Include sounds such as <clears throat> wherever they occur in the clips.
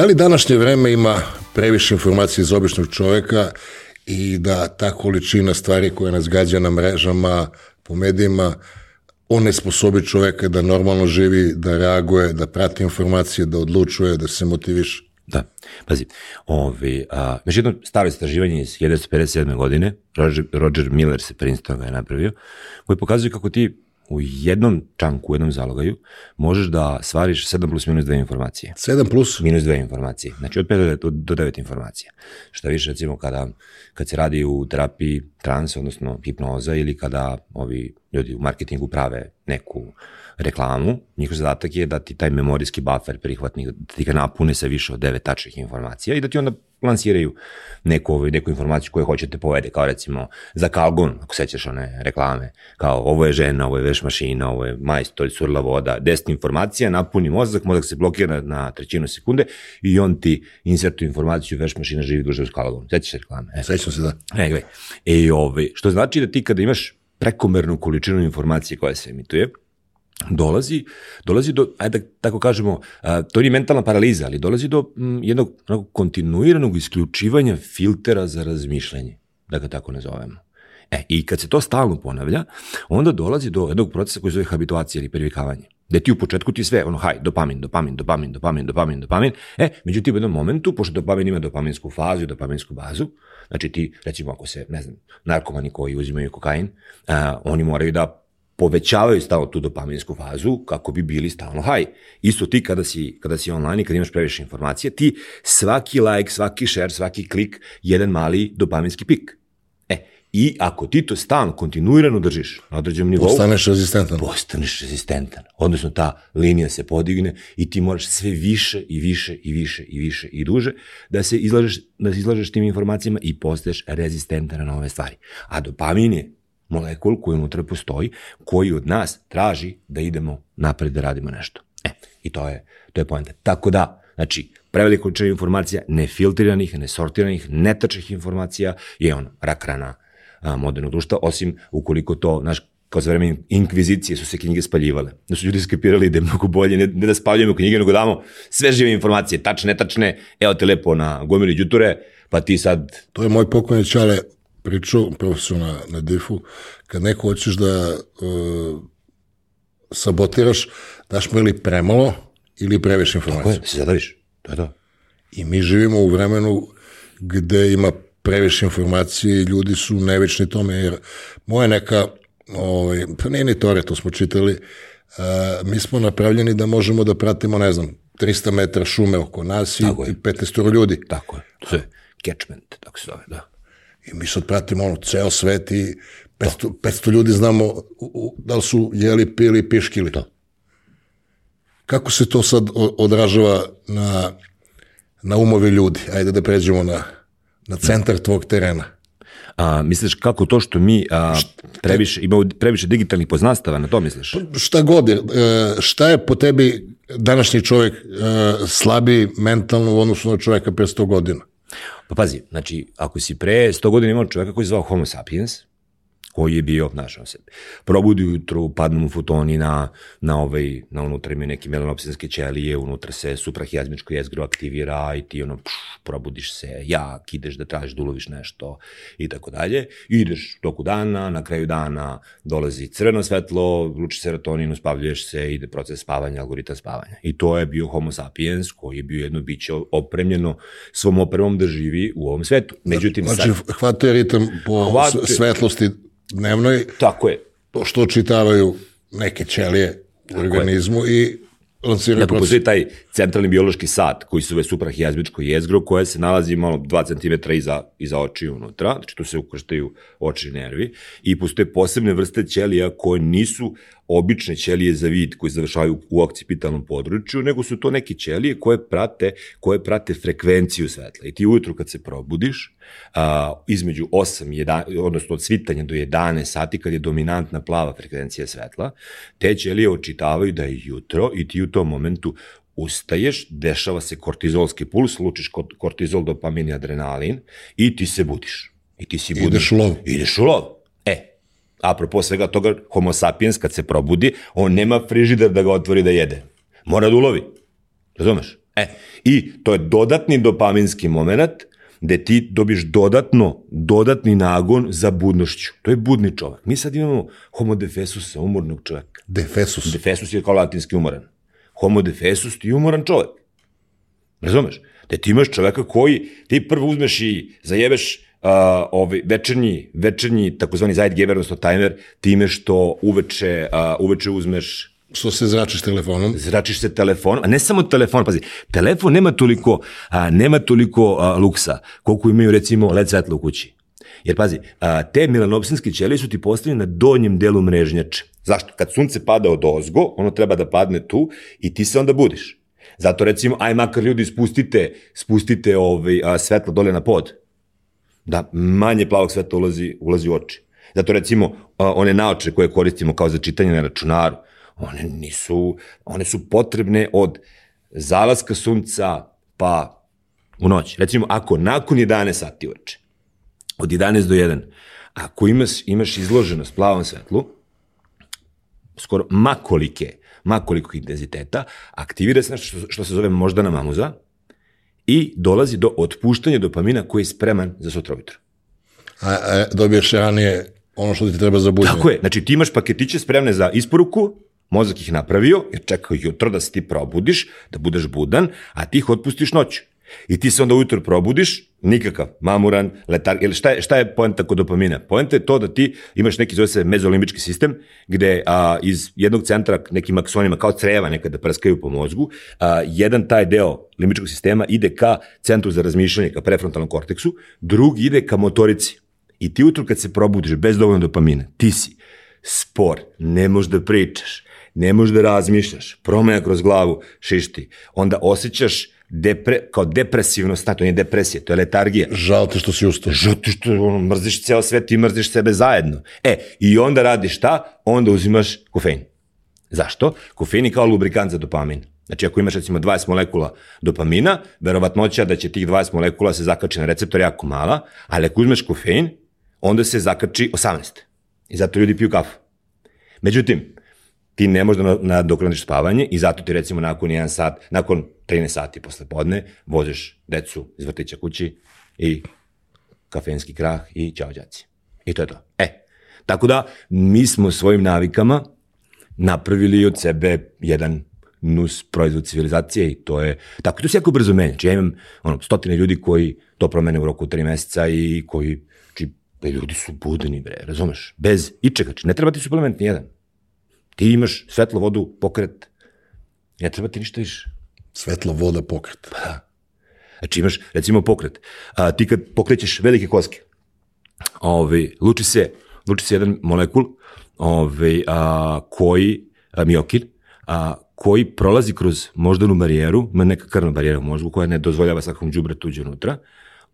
Da li današnje vreme ima previše informacije iz običnog čoveka i da ta količina stvari koja nas gađa na mrežama, po medijima, on ne sposobi čoveka da normalno živi, da reaguje, da prati informacije, da odlučuje, da se motiviše? Da, pazi, ovi, a, među jedno staro istraživanje iz 1957. godine, Roger, Roger Miller se Princeton ga je napravio, koji pokazuje kako ti u jednom čanku, u jednom zalogaju, možeš da stvariš 7 plus minus 2 informacije. 7 plus? Minus 2 informacije. Znači od 5 do, do 9 informacija. Šta više, recimo, kada, kad se radi u terapiji trans, odnosno hipnoza, ili kada ovi ljudi u marketingu prave neku reklamu, njihov zadatak je da ti taj memorijski buffer prihvatni, da ti ga napune sa više od 9 tačnih informacija i da ti onda lansiraju neku, ovaj, neku informaciju koju hoćete povede, kao recimo za Kalgon, ako sećaš one reklame, kao ovo je žena, ovo je veš mašina, ovo je majstor, surla voda, deset informacija, napuni mozak, mozak se blokira na, na trećinu sekunde i on ti insertuje informaciju veš mašina živi duže uz Kalgon. Sećaš se reklame? E. Sećam se, da. E, gledaj. E, ovaj, što znači da ti kada imaš prekomernu količinu informacije koja se emituje, dolazi, dolazi do, ajde da tako kažemo, a, to nije mentalna paraliza, ali dolazi do m, jednog onako, kontinuiranog isključivanja filtera za razmišljanje, da ga tako nazovemo. E, i kad se to stalno ponavlja, onda dolazi do jednog procesa koji zove habituacija ili privikavanje. Gde ti u početku ti sve, ono, haj, dopamin, dopamin, dopamin, dopamin, dopamin, dopamin, e, međutim u jednom momentu, pošto dopamin ima dopaminsku fazu i dopaminsku bazu, znači ti, recimo ako se, ne znam, narkomani koji uzimaju kokain, a, oni moraju da povećavaju stalno tu dopaminsku fazu kako bi bili stalno haj. Isto ti kada si, kada si online i kada imaš previše informacije, ti svaki like, svaki share, svaki klik, jedan mali dopaminski pik. E, i ako ti to stalno kontinuirano držiš na određenom nivou, Postaneš rezistentan. postaneš rezistentan. Odnosno ta linija se podigne i ti moraš sve više i više i više i više i duže da se izlažeš, da se izlažeš tim informacijama i postaješ rezistentan na nove stvari. A dopamin je molekul koji unutra postoji, koji od nas traži da idemo napred da radimo nešto. E, i to je, to je poenta. Tako da, znači, prevelika količina informacija, nefiltriranih, nesortiranih, netačnih informacija je ono, rak rana a, modernog društva, osim ukoliko to, znaš, kao za vreme inkvizicije su se knjige spaljivale. Da su ljudi skapirali da je mnogo bolje ne, ne da spaljujemo knjige, nego damo sve žive informacije, tačne, netačne, evo te lepo na gomili đuture, pa ti sad... To je moj pokojni čale pričao, profesor na, na difu, kad neko hoćeš da uh, sabotiraš, daš mu ili premalo ili previše informacija. Tako je, se zadaviš. To je to. I mi živimo u vremenu gde ima previše informacije i ljudi su nevični tome, jer moja neka, ovaj, pa nije ni teorija, to smo čitali, uh, mi smo napravljeni da možemo da pratimo, ne znam, 300 metra šume oko nas i, i 15 ljudi. Tako je. To je catchment, tako se zove, da. I mi sad pratimo ono, ceo svet i 500, 500 ljudi znamo u, u, da li su jeli, pili, piškili. To. Kako se to sad odražava na, na umovi ljudi? Ajde da pređemo na, na centar tvog terena. A, misliš kako to što mi a, previše, imamo previše digitalnih poznanstava, na to misliš? Pa, šta god je, e, šta je po tebi današnji čovjek e, slabiji mentalno u odnosu na čovjeka pre 100 godina? Pa pazi, znači, ako si pre 100 godina imao čovjeka koji se zvao Homo sapiens, koji je bio, znaš, on se probudi ujutru, padnu mu futoni na, na, ovaj, na unutra imaju neke melanopsinske ćelije, unutra se suprahijazmičko jezgro aktivira i ti ono, pš, probudiš se, jak, ideš da tražiš da uloviš nešto i tako dalje. Ideš toku dana, na kraju dana dolazi crveno svetlo, luči serotonin, uspavljuješ se, ide proces spavanja, algoritam spavanja. I to je bio homo sapiens koji je bio jedno biće opremljeno svom opremom da živi u ovom svetu. Međutim, znači, sad, hvatuje ritam po hvatuje, svetlosti dnevnoj. Tako je. To što čitavaju neke ćelije u organizmu je. i lansiraju dakle, postoji taj centralni biološki sat koji se zove suprahijazmičko jezgro koje se nalazi malo 2 cm iza, iza oči unutra, znači tu se ukrštaju oči nervi i postoje posebne vrste ćelija koje nisu obične ćelije za vid koji završavaju u okcipitalnom području, nego su to neke ćelije koje prate, koje prate frekvenciju svetla. I ti ujutru kad se probudiš, a, između 8, 11, odnosno od svitanja do 11 sati, kad je dominantna plava frekvencija svetla, te ćelije očitavaju da je jutro i ti u tom momentu ustaješ, dešava se kortizolski puls, lučiš kortizol, dopamin i adrenalin i ti se budiš. I ti si budiš. Ideš u lov. Ideš u lov. Apropo svega toga, homo sapiens kad se probudi, on nema frižider da ga otvori da jede. Mora da ulovi. Razumeš? E, i to je dodatni dopaminski moment gde ti dobiš dodatno, dodatni nagon za budnošću. To je budni čovek. Mi sad imamo homo defesusa, umornog čoveka. Defesus. Defesus je kao latinski umoran. Homo defesus ti je umoran čovek. Razumeš? Da ti imaš čoveka koji, ti prvo uzmeš i zajebeš uh, ovaj večernji, večernji takozvani Zeitgeber, odnosno timer, time što uveče, uh, uveče uzmeš Što se zračiš telefonom? zračiš se telefonom, a ne samo telefon, pazi, telefon nema toliko, a, nema toliko a, luksa koliko imaju recimo LED svetlo u kući. Jer pazi, a, te melanopsinske ćelije su ti postavljene na donjem delu mrežnjače. Zašto? Kad sunce pada od ozgo, ono treba da padne tu i ti se onda budiš. Zato recimo, aj makar ljudi spustite, spustite ovaj, a, svetlo dole na pod. Da manje plavog svetla ulazi, ulazi u oči. Zato recimo, one naoče koje koristimo kao za čitanje na računaru, one nisu, one su potrebne od zalaska sunca pa u noć. Recimo, ako nakon 11 sati uveče, od 11 do 1, ako imaš, imaš izloženost plavom svetlu, skoro makolike, makoliko intenziteta, aktivira se nešto što, što se zove moždana mamuza i dolazi do otpuštanja dopamina koji je spreman za sutra ujutro. A, a dobiješ ranije ono što ti treba za buđenje. Tako je, znači ti imaš paketiće spremne za isporuku, mozak ih napravio, jer čekao jutro da se ti probudiš, da budeš budan, a ti ih otpustiš noću. I ti se onda ujutro probudiš, nikakav, mamuran, letar, ili šta je, šta je poenta kod dopamina? Poenta je to da ti imaš neki, zove se mezolimbički sistem, gde a, iz jednog centra nekim aksonima, kao creva nekada prskaju po mozgu, a, jedan taj deo limbičkog sistema ide ka centru za razmišljanje, ka prefrontalnom korteksu, drugi ide ka motorici. I ti ujutro kad se probudiš bez dovoljno dopamina, ti si spor, ne možeš da pričaš, ne možeš da razmišljaš, promena kroz glavu šišti, onda osjećaš depre, kao depresivno stanje, to nije depresija, to je letargija. Žao te što si ustao. Zato što ono, mrziš ceo svet i mrziš sebe zajedno. E, i onda radiš šta? Onda uzimaš kofein. Zašto? Kofein je kao lubrikant za dopamin. Znači, ako imaš recimo 20 molekula dopamina, verovatnoća da će tih 20 molekula se zakači na receptor jako mala, ali ako uzmeš kofein, onda se zakači 18. I zato ljudi piju kafu. Međutim, ti ne možeš da nadoknadiš spavanje i zato ti recimo nakon 1 sat, nakon 13 sati posle podne, voziš decu iz vrtića kući i kafenski krah i ćao đaci. I to je to. E, tako da mi smo svojim navikama napravili od sebe jedan nus proizvod civilizacije i to je, tako to se jako brzo menja. Znači ja imam ono, stotine ljudi koji to promene u roku 3 meseca i koji, znači, ljudi su budni, bre, razumeš? Bez ičega, znači ne treba ti suplement nijedan. Ti imaš svetlo, vodu, pokret, ne treba ti ništa više. Svetlo, voda, pokret. Pa, Znači imaš, recimo, pokret. A, ti kad pokrećeš velike koske, ovaj, luči se, luči se jedan molekul ovaj, a, koji, a, miokin, a, koji prolazi kroz moždanu barijeru, ima neka krvna barijera u mozgu koja ne dozvoljava svakom džubre tuđe unutra,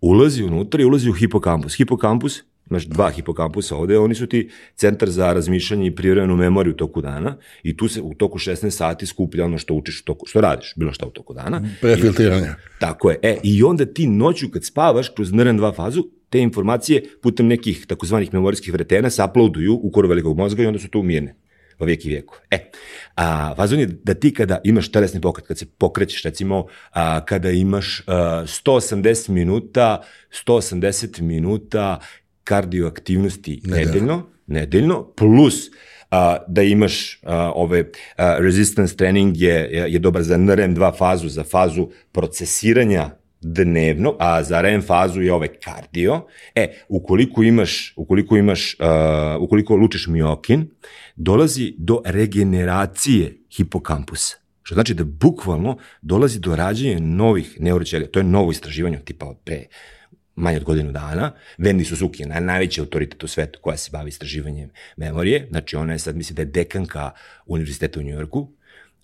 ulazi unutra i ulazi u hipokampus. Hipokampus, imaš dva hipokampusa ovde, oni su ti centar za razmišljanje i privremenu memoriju u toku dana i tu se u toku 16 sati skuplja ono što učiš, u toku, što radiš, bilo šta u toku dana. Prefiltriranje. Tako je. E, i onda ti noću kad spavaš kroz NRN2 fazu, te informacije putem nekih takozvanih memorijskih vretena se uploaduju u koru velikog mozga i onda su tu mirne po vijek i vijeku. E, a, fazon je da ti kada imaš telesni pokret, kad se pokrećeš, recimo, a, kada imaš a, 180 minuta, 180 minuta kardioaktivnosti Nedeljno. nedeljno, nedeljno, plus a, da imaš a, ove a, resistance trening je, je, je dobar za NRM2 fazu, za fazu procesiranja dnevno, a za REM fazu je ovaj kardio. E, ukoliko imaš, ukoliko imaš, uh, ukoliko lučiš miokin, dolazi do regeneracije hipokampusa. Što znači da bukvalno dolazi do rađenja novih neuroćelija. To je novo istraživanje tipa od pre manje od godinu dana. Wendy Suzuki je naj, najveći autoritet u svetu koja se bavi istraživanjem memorije. Znači ona je sad, mislim da je dekanka univerziteta u Njujorku.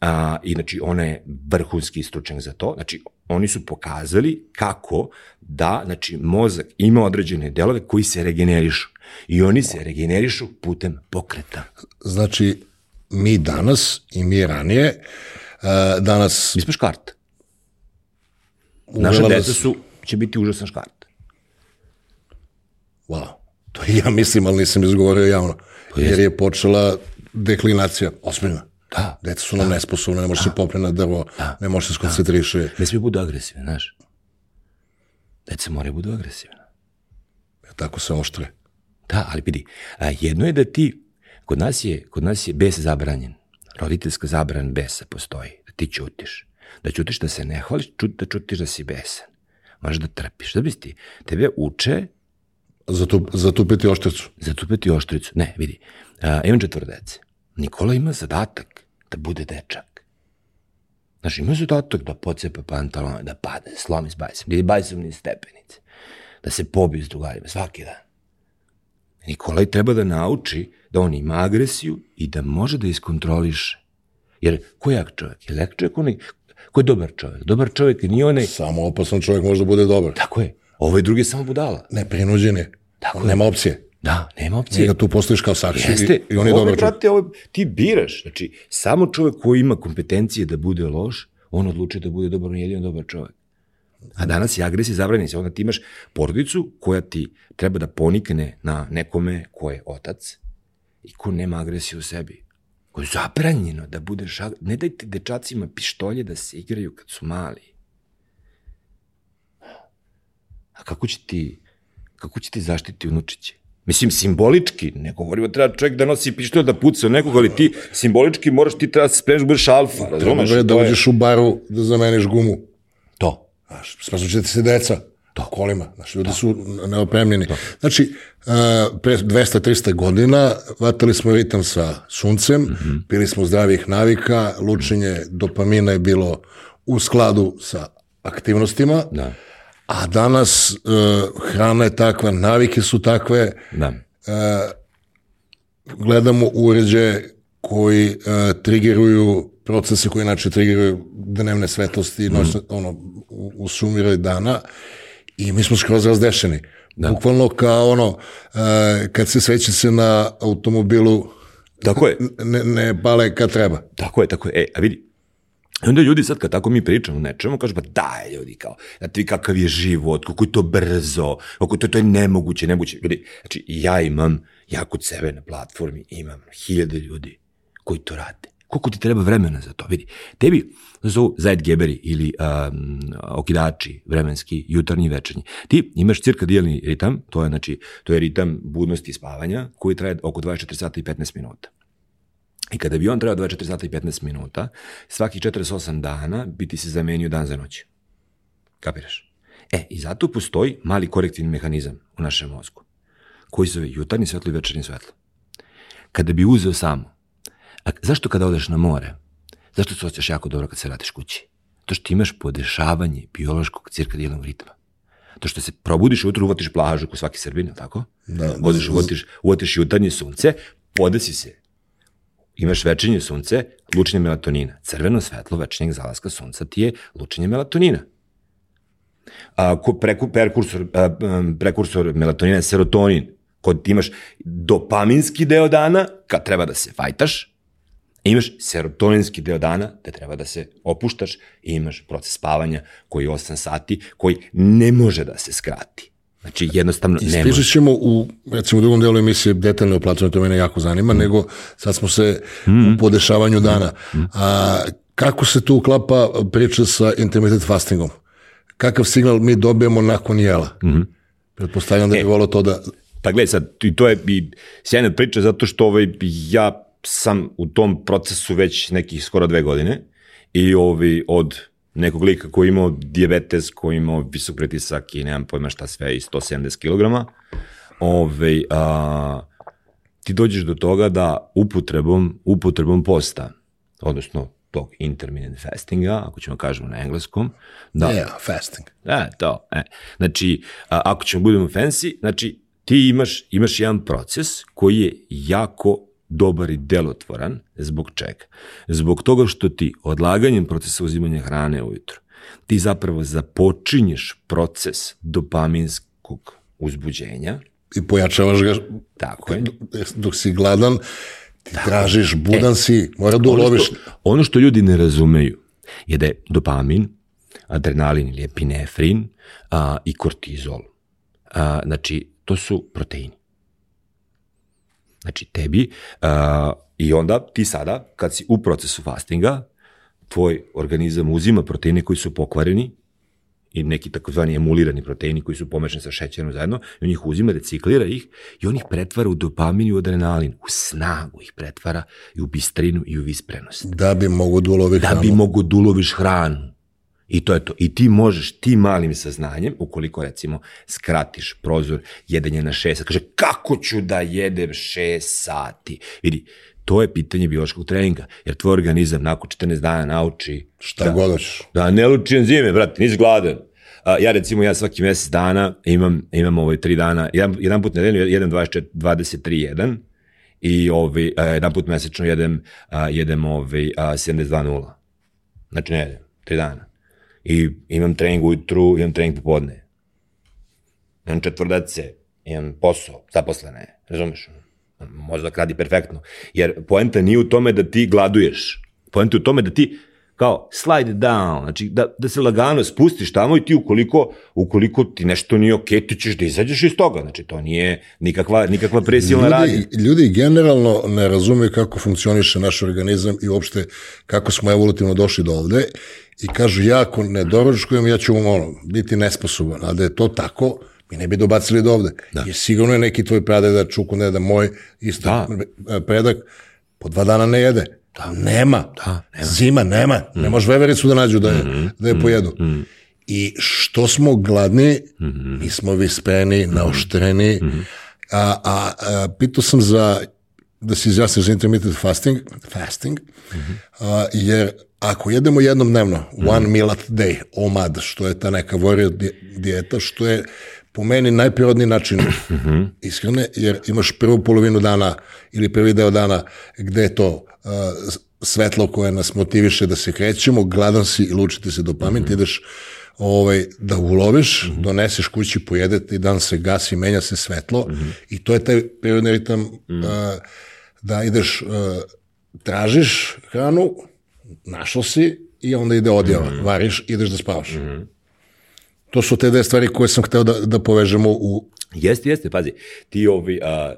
A, I znači ona je vrhunski stručnjak za to. Znači oni su pokazali kako da znači, mozak ima određene delove koji se regenerišu. I oni se regenerišu putem pokreta. Znači, mi danas i mi ranije, e, danas Mi smo škart. Naša deca su, će biti užasan škart. Wow. To ja mislim, ali nisam izgovorio javno. Jer je počela deklinacija, osmina. Da. Deca su nam nesposobne, ne može se popne na drvo, ne može se skoncentriše. Ne smije budu agresivne, znaš. Deca moraju budu agresivne. Tako se oštre. Da, ali vidi, a, jedno je da ti, kod nas je, kod nas je bes zabranjen. Roditeljska zabran besa postoji, da ti ćutiš. Da ćutiš da se ne hvališ, čut, da ćutiš da si besan. Možeš da trpiš. Da bi ti, tebe uče Zato, zatupiti oštricu. zatupeti oštricu. Ne, vidi, a, imam četvr dece. Nikola ima zadatak da bude dečak. Znaš, ima zadatak da pocepa pantalone, da pade, slomi s bajsom, da ide bajsom niz stepenice, da se pobije s drugarima svaki dan. Nikolaj treba da nauči da on ima agresiju i da može da iskontroliše. Jer ko je jak čovjek? Je jak čovjek onaj, ko je dobar čovjek? Dobar čovjek nije onaj, Samo opasan čovjek može da bude dobar. tako je, ovaj drugi je samo budala. Ne, prinuđen je. Tako Nema opcije. Da, nema opcije. Njega tu postojiš kao saksi Jeste, i, i on je čovjek. brate, ovo, ti biraš. Znači, samo čovjek koji ima kompetencije da bude loš, on odluči da bude dobar, on je jedino dobar čovjek. A danas je agresija zabranjena onda ti imaš porodicu koja ti treba da ponikne na nekome ko je otac i ko nema agresiju u sebi. Ko je zabranjeno da budeš, ag- ne dajte dečacima pištolje da se igraju kad su mali. A kako će ti, kako će ti zaštiti unučiće? Mislim, simbolički, ne govorimo treba čovjek da nosi pištolj da puca nekog, ali ti simbolički moraš ti treba da se spremiš da budeš alfa, razumeš? Je da To uđeš u baru da zameniš gumu. To. Znaš, spazuće ti se deca. To. Kolima. Znaš, ljudi su neopremljeni. Znači, uh, pre 200-300 godina vatali smo ritam sa suncem, Mhm. bili smo zdravih navika, lučenje dopamina je bilo u skladu sa aktivnostima, Da. A danas uh, hrana je takva, navike su takve, Da. gledamo uređaje koji uh, trigeruju procese koji inače trigeruju dnevne svetlosti, mm. noćne, ono, u, u sumire dana i mi smo skroz razdešeni. Da. Bukvalno kao ono, uh, kad se svećice na automobilu Tako je. ne, ne pale kad treba. Tako je, tako je. E, a vidi, I onda ljudi sad kad tako mi pričamo nečemu, kažu pa daj ljudi kao, da ti kakav je život, kako je to brzo, kako to, to je nemoguće, nemoguće. Ljudi, znači ja imam, ja kod sebe na platformi imam hiljade ljudi koji to rade. Koliko ti treba vremena za to? Vidi, tebi zovu Zeitgeberi ili um, okidači vremenski, jutarnji i večernji. Ti imaš cirkadijalni ritam, to je, znači, to je ritam budnosti i spavanja, koji traje oko 24 sata i 15 minuta. I kada bi on trebao 24 sata i 15 minuta, svakih 48 dana bi ti se zamenio dan za noć. Kapiraš? E, i zato postoji mali korektivni mehanizam u našem mozgu, koji zove jutarnji svetlo i večernji svetlo. Kada bi uzeo samo, a zašto kada odeš na more, zašto se osjećaš jako dobro kad se vratiš kući? To što imaš podešavanje biološkog cirkadijalnog ritma. To što se probudiš ujutru, uvatiš plažu ko svaki srbin, je li tako? Da. Odiš, uvatiš, uvatiš jutarnje sunce, podesi se imaš večernje sunce, lučenje melatonina. Crveno svetlo večernjeg zalaska sunca ti je lučenje melatonina. A, ko, preku, prekursor, a, prekursor melatonina je serotonin. Kod ti imaš dopaminski deo dana, kad treba da se fajtaš, imaš serotoninski deo dana, gde treba da se opuštaš i imaš proces spavanja koji je 8 sati, koji ne može da se skrati. Znači, jednostavno ne Ispričat ćemo u, recimo, u drugom delu emisije detaljno o to mene jako zanima, mm. nego sad smo se mm. u podešavanju dana. A, kako se tu uklapa priča sa intermittent fastingom? Kakav signal mi dobijemo nakon jela? Mm. Pretpostavljam da bi volio to da... Pa gledaj sad, i to je i sjajna priča zato što ovaj, ja sam u tom procesu već nekih skoro dve godine i ovaj, od nekog lika koji je imao diabetes, koji je imao visok pritisak i nemam pojma šta sve i 170 kg, ovaj, a, ti dođeš do toga da upotrebom, upotrebom posta, odnosno tog intermittent fastinga, ako ćemo kažemo na engleskom, da, Yeah, fasting. E, to, e. Znači, a, ako ćemo budemo fancy, znači, ti imaš, imaš jedan proces koji je jako dobar i delotvoran. Zbog čega? Zbog toga što ti odlaganjem procesa uzimanja hrane ujutro, ti zapravo započinješ proces dopaminskog uzbuđenja, I pojačavaš ga tako je, dok si gladan, ti tražiš, budan si, mora da uloviš. Ono što, ono što ljudi ne razumeju je da je dopamin, adrenalin ili epinefrin a, i kortizol. A, znači, to su proteini. Znači, tebi a, I onda ti sada, kad si u procesu fastinga, tvoj organizam uzima proteine koji su pokvareni i neki takozvani emulirani proteini koji su pomešani sa šećerom zajedno, i on ih uzima, reciklira ih i on ih pretvara u dopamin i u adrenalin, u snagu ih pretvara i u bistrinu i u visprenost. Da bi mogo da ulovi Da hranu. bi mogo da uloviš hranu. I to je to. I ti možeš ti malim saznanjem, ukoliko recimo skratiš prozor jedenja na šest, kaže kako ću da jedem šest sati? Vidi, to je pitanje biološkog treninga, jer tvoj organizam nakon 14 dana nauči Šta god hoćeš. Da, ne luči enzime, brate, nisi gladan. A, ja recimo, ja svaki mesec dana imam, imam ovaj tri dana, jedan, jedan put nedeljno jedem 24, 23.1 i ovaj, a, jedan put mesečno jedem, a, jedem ovaj, a, 72.0. Znači ne jedem, tri dana. I imam trening ujutru, imam trening popodne. Imam četvrdace, imam posao, zaposlene, razumeš? Mozak radi perfektno. Jer poenta nije u tome da ti gladuješ. Poenta je u tome da ti kao slide down, znači da, da se lagano spustiš tamo i ti ukoliko, ukoliko ti nešto nije okej, okay, ti ćeš da izađeš iz toga. Znači to nije nikakva, nikakva presivna radnja. Ljudi, ljudi generalno ne razumeju kako funkcioniše naš organizam i uopšte kako smo evolutivno došli do ovde i kažu ja ako ne doručkujem ja ću ono, biti nesposoban, a da je to tako, mi ne bi dobacili do ovde. Da. Jer sigurno je neki tvoj pradeda, čuku ne da moj, isto da. predak, po dva dana ne jede. Da. Nema. Da, nema. Zima, nema. Mm. Ne može vevericu da nađu da je, mm -hmm. da je pojedu. Mm -hmm. I što smo gladni, mm -hmm. mi smo vispeni, naoštreni. Mm -hmm. A, a, a pitao sam za, da se izjasniš za intermittent fasting, fasting mm -hmm. a, jer ako jedemo jednom dnevno, mm -hmm. one meal a day, OMAD, što je ta neka warrior dijeta, što je po meni najprirodniji način mm -hmm. ishrane, jer imaš prvu polovinu dana ili prvi deo dana gde je to svetlo koje nas motiviše da se krećemo, gladan si i lučite se dopamin, mm -hmm. ideš ovaj, da uloviš, mm -hmm. doneseš kući, pojedete i dan se gasi, menja se svetlo mm -hmm. i to je taj prirodni ritam mm -hmm. uh, da ideš, uh, tražiš hranu, našao si i onda ide odjava, mm -hmm. variš, ideš da spavaš. Mm -hmm. To su te dve stvari koje sam hteo da, da povežemo u... Jeste, jeste, pazi. Ti, ovi, a,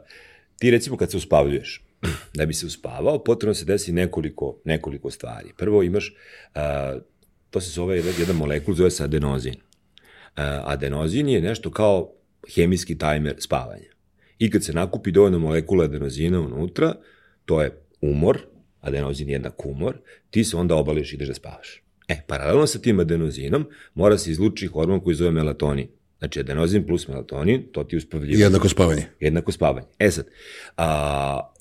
ti recimo kad se uspavljuješ, <clears throat> da bi se uspavao, potrebno se desi nekoliko, nekoliko stvari. Prvo imaš, a, to se zove, jedan molekul zove se adenozin. A, adenozin je nešto kao hemijski tajmer spavanja. I kad se nakupi dovoljno molekula adenozina unutra, to je umor, adenozin je jednak umor, ti se onda obališ i ideš da spavaš. E, paralelno sa tim adenozinom mora se izluči hormon koji zove melatonin. Znači, adenozin plus melatonin, to ti uspavljuje. Jednako spavanje. Jednako spavanje. E sad, a,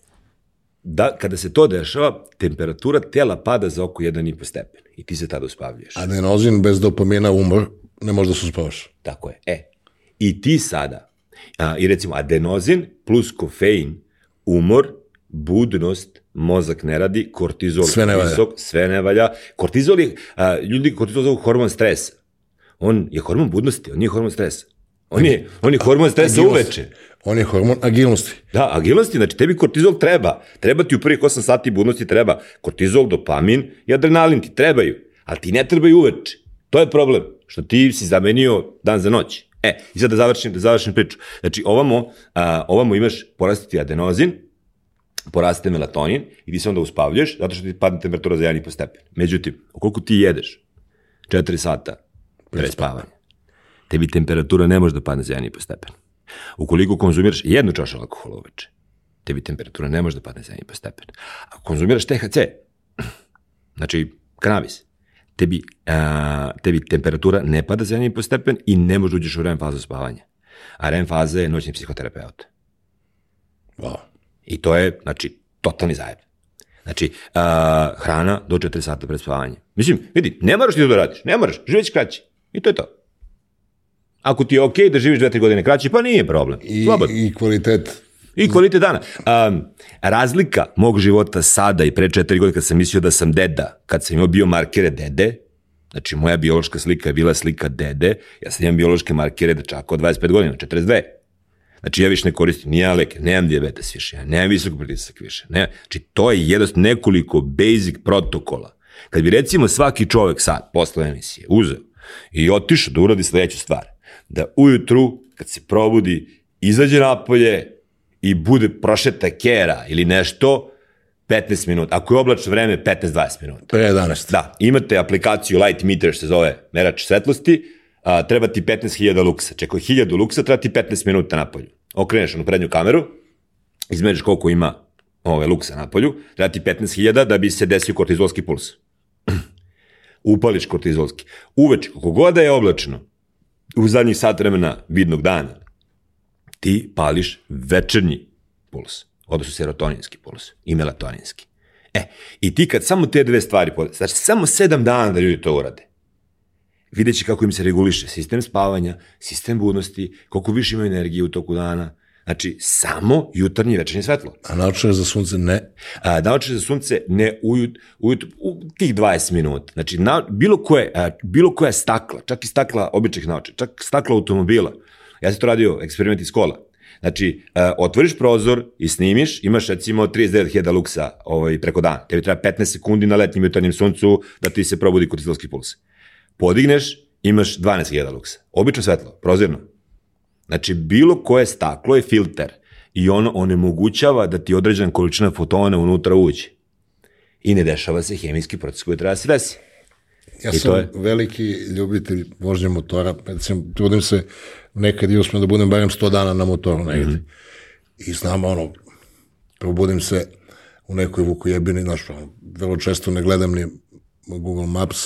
da, kada se to dešava, temperatura tela pada za oko 1,5 stepen i ti se tada uspavljuješ. Adenozin bez dopamina umor, ne može da se uspavaš. Tako je. E, i ti sada, a, i recimo adenozin plus kofein, umor, budnost, mozak ne radi, kortizol sve ne valja. visok, sve ne valja. Kortizol je, a, ljudi kortizol zovu hormon stresa. On je hormon budnosti, on nije hormon stresa. On je, on je hormon stresa uveče. On je hormon agilnosti. Da, agilnosti, znači tebi kortizol treba. Treba ti u prvih 8 sati budnosti treba. Kortizol, dopamin i adrenalin ti trebaju. Ali ti ne trebaju uveče. To je problem. Što ti si zamenio dan za noć. E, i sad da završim, da završim priču. Znači, ovamo, a, ovamo imaš porastiti adenozin, poraste melatonin i ti se onda uspavljaš zato što ti padne temperatura za 1,5 stepen. Međutim, ukoliko ti jedeš 4 sata pre spavanja, tebi temperatura ne može da padne za 1,5 stepen. Ukoliko konzumiraš jednu čašu alkohola uveče, tebi temperatura ne može da padne za 1,5 stepen. Ako konzumiraš THC, <clears throat> znači kanabis, tebi, a, tebi temperatura ne pada za 1,5 stepen i ne može da uđeš u REM fazu spavanja. A REM faza je noćni psihoterapeut. Wow. I to je, znači, totalni zajeb. Znači, uh, hrana do 4 sata pred spavanje. Mislim, vidi, ne moraš ti to da radiš, ne moraš, živeć kraće. I to je to. Ako ti je okej okay da živiš 2-3 godine kraće, pa nije problem. I, Slobodno. I kvalitet I kvalitet dana. Um, razlika mog života sada i pre četiri godine kad sam mislio da sam deda, kad sam imao biomarkere dede, znači moja biološka slika je bila slika dede, ja sam imam biološke markere dečaka od 25 godina, 42. Znači ja više ne koristim ni ja leke, nemam diabetes više, ja nemam visok pritisak više. Ne, znači to je jednost nekoliko basic protokola. Kad bi recimo svaki čovek sad, posle emisije, uzeo i otišao da uradi sledeću stvar, da ujutru, kad se probudi, izađe napolje i bude prošeta kera ili nešto, 15 minuta. Ako je oblačno vreme, 15-20 minuta. Pre 11. Da, imate aplikaciju Light Meter, se zove merač svetlosti, a, treba ti 15.000 luksa. Čeko 1000 luksa, treba ti 15 minuta na polju. Okreneš onu prednju kameru, izmeriš koliko ima ove luksa na polju, treba ti 15.000 da bi se desio kortizolski puls. <clears throat> Upališ kortizolski. Uveče, kako god da je oblačno, u zadnjih sat vremena vidnog dana, ti pališ večernji puls, odnosno serotoninski puls i melatoninski. E, i ti kad samo te dve stvari, znači samo sedam dana da ljudi to urade, vidjet će kako im se reguliše sistem spavanja, sistem budnosti, koliko više imaju energije u toku dana, Znači, samo jutarnje i večernje svetlo. A naočare za sunce ne? A, naočare za sunce ne ujut, ujut, u tih 20 minuta. Znači, na, bilo, koje, a, bilo koja stakla, čak i stakla običnih naočara, čak stakla automobila. Ja sam to radio, eksperiment iz kola. Znači, a, otvoriš prozor i snimiš, imaš recimo 39.000 luksa ovaj, preko dana. Tebi treba 15 sekundi na letnjem jutarnjem suncu da ti se probudi kortizolski puls. Podigneš, imaš 12.000 luksa. Obično svetlo, prozirno. Znači, bilo koje staklo je filter i ono onemogućava da ti određena količina fotona unutra uđe. I ne dešava se hemijski proces koji treba da se desi. Ja I sam je- veliki ljubitelj vožnje motora, recimo, trudim se nekad i uspem da budem barem 100 dana na motoru negde. Mhm. I znam, ono, probudim se u nekoj vukojebini, znaš, ono, vrlo često ne gledam ni Google Maps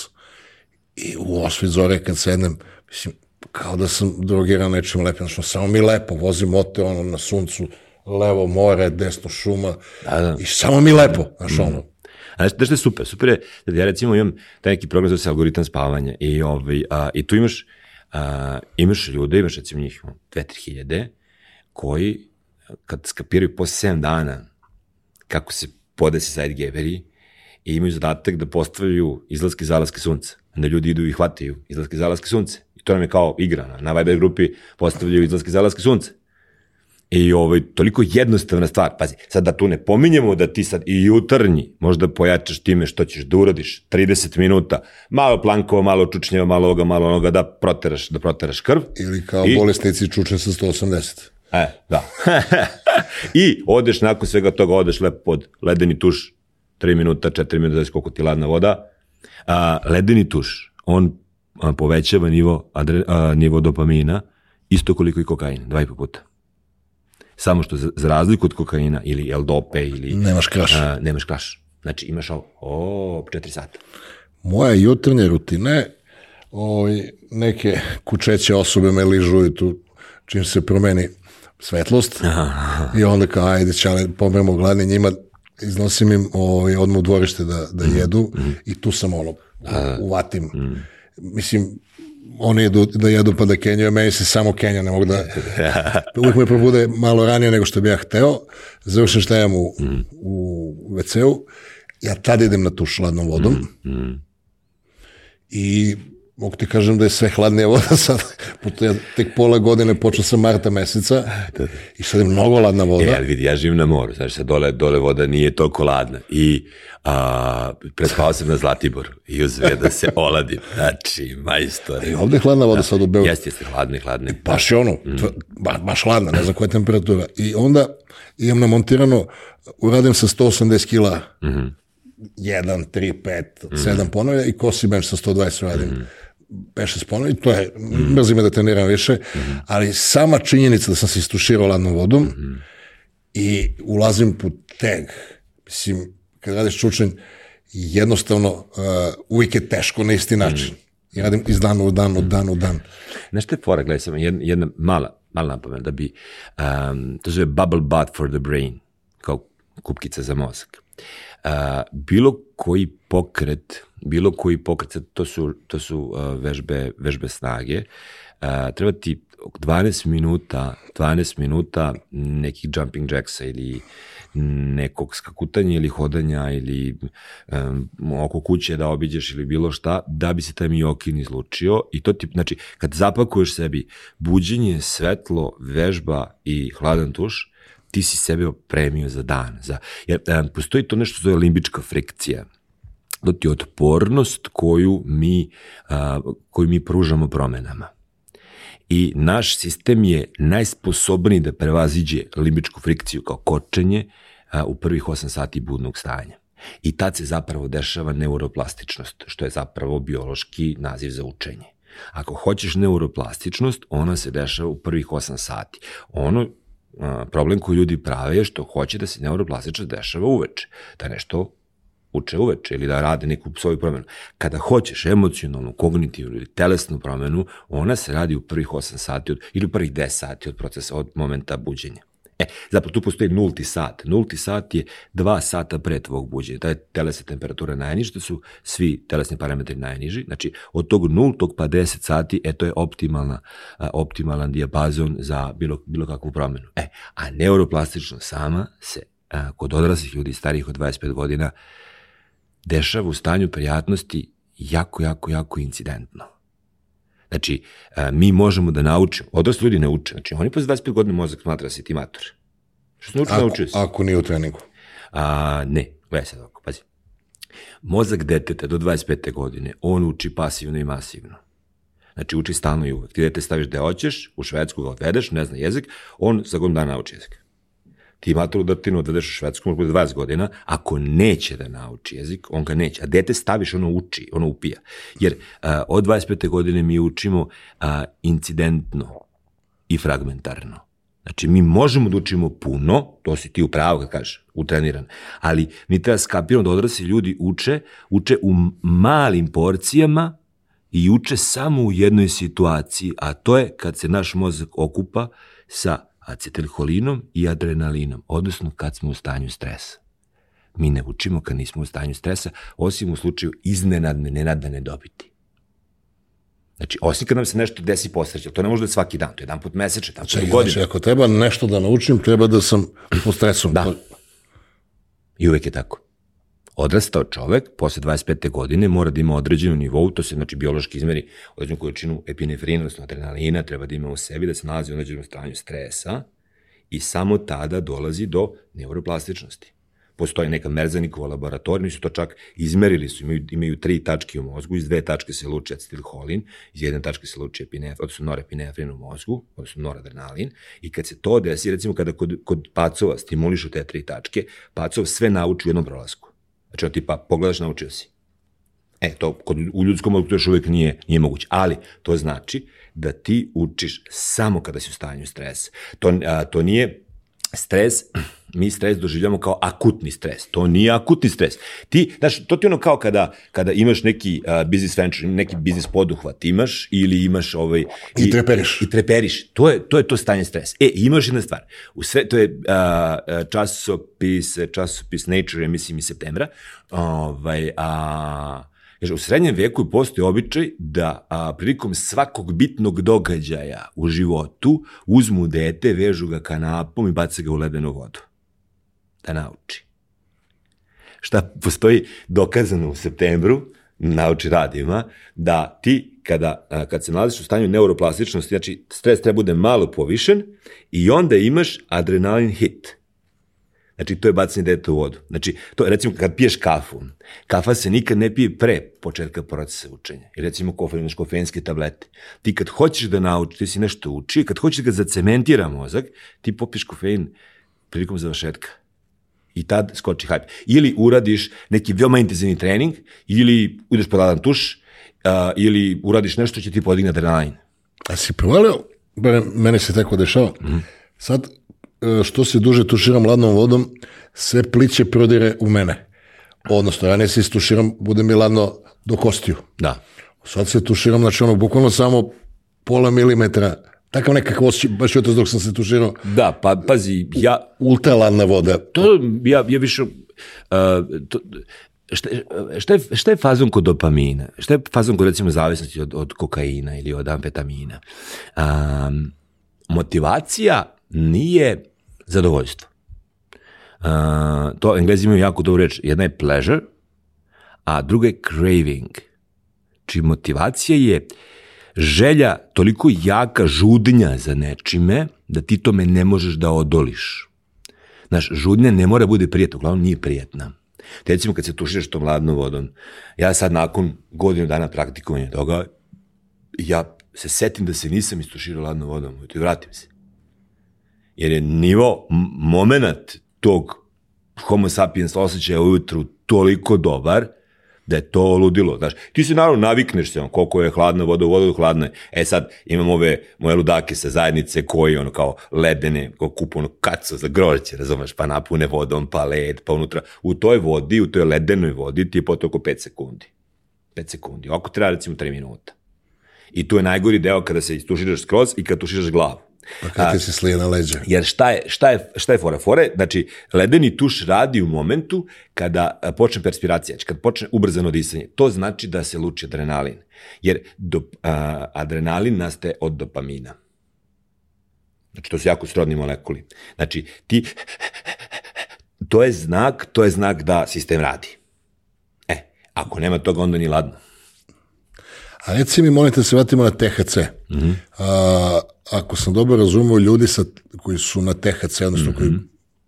i u osvi zore kad sednem, mislim, kao da sam drogiran nečim lepim, znači, samo mi lepo, vozim motor, ono, na suncu, levo more, desno šuma, Da, da. i samo mi lepo, znaš, ono, A znaš što je super? Super je da ja recimo imam taj neki program zove se algoritam spavanja i, ovaj, a, i tu imaš, a, imaš ljude, imaš recimo njih 2-3 hiljade koji kad skapiraju posle 7 dana kako se podese sidegeveri i imaju zadatak da postavljaju izlaske i zalaske sunca. Onda ljudi idu i hvataju izlaske i zalaske sunce. To nam je kao igra. Na, na Viber grupi postavljaju izlaske zalaske sunca. I ovaj, toliko jednostavna stvar. Pazi, sad da tu ne pominjemo da ti sad i jutarnji možda pojačaš time što ćeš da uradiš 30 minuta, malo plankova, malo čučnjeva, malo ovoga, malo onoga, da proteraš, da proteraš krv. ili kao I- bolesnici čučne sa 180. E, da. <laughs> I odeš nakon svega toga, odeš lepo pod ledeni tuš, 3 minuta, 4 minuta, znači koliko ti ladna voda. A, ledeni tuš, on povećava nivo, adre, a, nivo dopamina isto koliko i kokain, dva i po puta. Samo što za, za razliku od kokaina ili L-dope ili... Nemaš kraš. A, nemaš kraš. Znači imaš ovo, o, 4 sata. Moje jutarnje rutine, ovaj, neke kučeće osobe me ližu i tu čim se promeni svetlost i onda kao ajde čale, pomremo gladni njima, iznosim im ovaj, odmah u dvorište da, da jedu i tu sam ono, uvatim. Mislim, oni jedu da jedu pa da kenjaju, meni se samo kenja, ne mogu da... <laughs> Uvijek me probude malo ranije nego što bi ja hteo, završim šta imam u, u WC-u, ja tad idem na tuš hladnom vodom, i mogu ti kažem da je sve hladnija voda sad, <laughs> pošto ja tek pola godine počeo sam marta meseca i sad je mnogo hladna voda. E, ali vidi, ja živim na moru, znači sad dole, dole voda nije toliko ladna. I a, prespao sam na Zlatiboru i uzve da se <laughs> oladim. Znači, majstore. I ovde je hladna voda sad u Beogradu. Jeste, jeste, hladno i hladno. Baš je ono, tv- ba, baš hladna, ne znam koja je temperatura. I onda imam namontirano, uradim sa 180 kila, mm -hmm. 1, 3, 5, 7 ponovlja i kosi bench sa 120 radim. Mm -hmm. 5-6 ponovlja i to je, mrzi me da treniram više, ali sama činjenica da sam se istuširao ladnom vodom i ulazim po teg, mislim, kad radiš čučanj, jednostavno uh, uvijek je teško na isti način. I radim iz dana u dan, od dan u dan. Znaš je fora, gledaj samo, jedna, jedna mala, mala napomena, da bi, um, to zove bubble bath for the brain, kao kupkica za mozak. Uh, bilo koji pokret, bilo koji pokret, to su, to su uh, vežbe, vežbe snage, uh, treba ti oko 12 minuta, 12 minuta nekih jumping jacksa ili nekog skakutanja ili hodanja ili um, oko kuće da obiđeš ili bilo šta, da bi se taj miokin izlučio i to ti, znači, kad zapakuješ sebi buđenje, svetlo, vežba i hladan tuš, ti si sebe opremio za dan. Za, jer um, postoji to nešto zove limbička frikcija. To ti je otpornost koju mi, uh, koju mi pružamo promenama i naš sistem je najsposobniji da prevaziđe limbičku frikciju kao kočenje, a, u prvih 8 sati budnog stanja. I tad se zapravo dešava neuroplastičnost, što je zapravo biološki naziv za učenje. Ako hoćeš neuroplastičnost, ona se dešava u prvih 8 sati. Ono problem koji ljudi prave je što hoće da se neuroplastičnost dešava uveče, da nešto uče uveče ili da rade neku svoju promenu. Kada hoćeš emocionalnu, kognitivnu ili telesnu promenu, ona se radi u prvih 8 sati od, ili u prvih 10 sati od procesa, od momenta buđenja. E, zapravo tu postoji nulti sat. Nulti sat je dva sata pre tvog buđenja. Ta je telesna temperatura najniža, to su svi telesni parametri najniži. Znači, od tog nultog pa 10 sati, e, to je optimalna, optimalan dijapazon za bilo, bilo kakvu promenu. E, a neuroplastično sama se a, kod odraslih ljudi starih od 25 godina dešava u stanju prijatnosti jako, jako, jako incidentno. Znači, a, mi možemo da naučimo, odrasli ljudi ne uče, znači oni posle 25 godina mozak smatra da si ti mator. Što se nauči, Ako, naučio si. ako nije u treningu. A, ne, gledaj sad ovako, pazi. Mozak deteta do 25. godine, on uči pasivno i masivno. Znači, uči stalno i uvek. Ti dete staviš da hoćeš, u Švedsku ga odvedeš, ne zna jezik, on za godinu dana nauči jezik. Ti maturu dotinu odvedeš u Švedsku, može bude 20 godina, ako neće da nauči jezik, on ga neće. A dete staviš, ono uči, ono upija. Jer a, od 25. godine mi učimo a, incidentno i fragmentarno. Znači, mi možemo da učimo puno, to si ti upravo kad kažeš, utreniran, ali mi treba skapiramo da odrasli ljudi uče, uče u malim porcijama i uče samo u jednoj situaciji, a to je kad se naš mozak okupa sa acetilholinom i adrenalinom, odnosno kad smo u stanju stresa. Mi ne učimo kad nismo u stanju stresa, osim u slučaju iznenadne, nenadane dobiti. Znači, osim kad nam se nešto desi posreće, to ne može da je svaki dan, to je jedan put mesečno, jedan put Čekaj, u godinu. znači, ako treba nešto da naučim, treba da sam pod stresom. Da. I uvek je tako. Odrastao čovek posle 25. godine mora da ima određenu nivou, to se znači biološki izmeri određenu količinu epinefrina, odnosno adrenalina, treba da ima u sebi, da se nalazi u određenom stanju stresa i samo tada dolazi do neuroplastičnosti. Postoji neka Merzanikova laboratorija, su to čak izmerili su, imaju, imaju tri tačke u mozgu, iz dve tačke se luči acetilholin, iz jedne tačke se luči epinef, odnosno norepinefrin u mozgu, odnosno noradrenalin, i kad se to desi, recimo kada kod, kod pacova stimulišu te tri tačke, pacov sve nauči u jednom prolasku. Znači, on tipa, pogledaš, naučio si. E, to kod, u ljudskom mozgu još uvijek nije, nije moguće. Ali, to znači da ti učiš samo kada si u stanju stresa. To, a, to nije stres, mi stres doživljamo kao akutni stres. To nije akutni stres. Ti, znaš, to ti ono kao kada, kada imaš neki uh, business venture, neki business poduhvat imaš ili imaš ovaj... I treperiš. I treperiš. To je to, je to stanje stresa. E, imaš jedna stvar. U sve, to je uh, časopis, časopis Nature, ja mislim, iz septembra. Ovaj, a, Kaže, u srednjem veku postoji običaj da a, prilikom svakog bitnog događaja u životu uzmu dete, vežu ga kanapom i bace ga u ledenu vodu. Da nauči. Šta postoji dokazano u septembru, nauči radima, da ti kada, kad se nalaziš u stanju neuroplastičnosti, znači stres treba bude malo povišen i onda imaš adrenalin hit. Znači, to je bacanje deta u vodu. Znači, to, recimo, kad piješ kafu, kafa se nikad ne pije pre početka procesa učenja. I recimo, kofe, imaš kofeinske tablete. Ti kad hoćeš da naučiš, ti si nešto uči, kad hoćeš da ga zacementira mozak, ti popiješ kofein prilikom završetka. I tad skoči hype. Ili uradiš neki veoma intenzivni trening, ili ideš pod ladan tuš, uh, ili uradiš nešto što će ti podigne adrenalin. A si provalio, mene se tako dešava, Mhm. sad e, što se duže tuširam ladnom vodom, sve pliće prodire u mene. Odnosno, ja ne se istuširam, bude mi ladno do kostiju. Da. Sad se tuširam, znači ono, bukvalno samo pola milimetra, takav nekakav osjećaj, baš jutros dok sam se tuširao, Da, pa pazi, ja, ultra ladna voda. to ja, ja više uh, to, šta, šta, je, šta je fazon kod dopamina? Šta je fazon kod recimo zavisnosti od, od kokaina ili od amfetamina? Um, motivacija nije zadovoljstvo. Uh, to englezi imaju jako dobru reč. Jedna je pleasure, a druga je craving. Či motivacija je želja toliko jaka žudnja za nečime da ti tome ne možeš da odoliš. Znaš, žudnja ne mora bude prijatna, uglavnom nije prijatna. Te recimo kad se tuširaš tom ladnom vodom, ja sad nakon godinu dana praktikovanja toga, ja se setim da se nisam istuširao ladnom vodom i vratim se. Jer je nivo, moment tog homo sapiens osjećaj ujutru toliko dobar, da je to ludilo, znaš. Ti se naravno navikneš se, on, koliko je hladna voda, u vodu hladna je. E sad, imam ove moje ludake sa zajednice koji, ono, kao ledene, kao kupu ono kacu za grožđe, razumeš, pa napune vodom, pa led, pa unutra. U toj vodi, u toj ledenoj vodi ti je potrebno oko 5 sekundi. 5 sekundi. Oko treba recimo 3 minuta. I tu je najgori deo kada se tuširaš skroz i kada tuširaš glavu. Pa kada se slije na leđa. Jer šta je, šta je, šta je fora? Fore, znači, ledeni tuš radi u momentu kada a, počne perspiracija, znači kad počne ubrzano disanje. To znači da se luči adrenalin. Jer do, a, adrenalin nastaje od dopamina. Znači, to su jako srodni molekuli. Znači, ti, to je znak, to je znak da sistem radi. E, ako nema toga, onda ni ladno. A reci mi, molim te, se vratimo na THC. Mm -hmm. A, ako sam dobro razumeo, ljudi sa, koji su na THC, odnosno mm -hmm. koji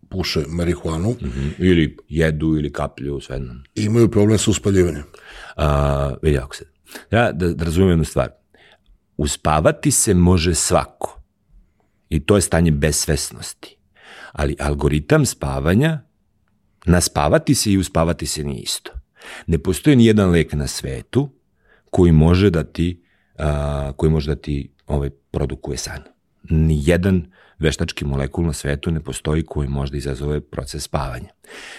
puše marihuanu. Mm -hmm. Ili jedu ili kaplju, sve jedno. Imaju problem sa uspaljivanjem. A, vidi ako se. Ja da, da razumijem jednu stvar. Uspavati se može svako. I to je stanje besvesnosti. Ali algoritam spavanja, naspavati se i uspavati se nije isto. Ne postoji ni jedan lek na svetu koji može da ti, a, koji može da ti ovaj, produkuje san. Nijedan veštački molekul na svetu ne postoji koji može da izazove proces spavanja.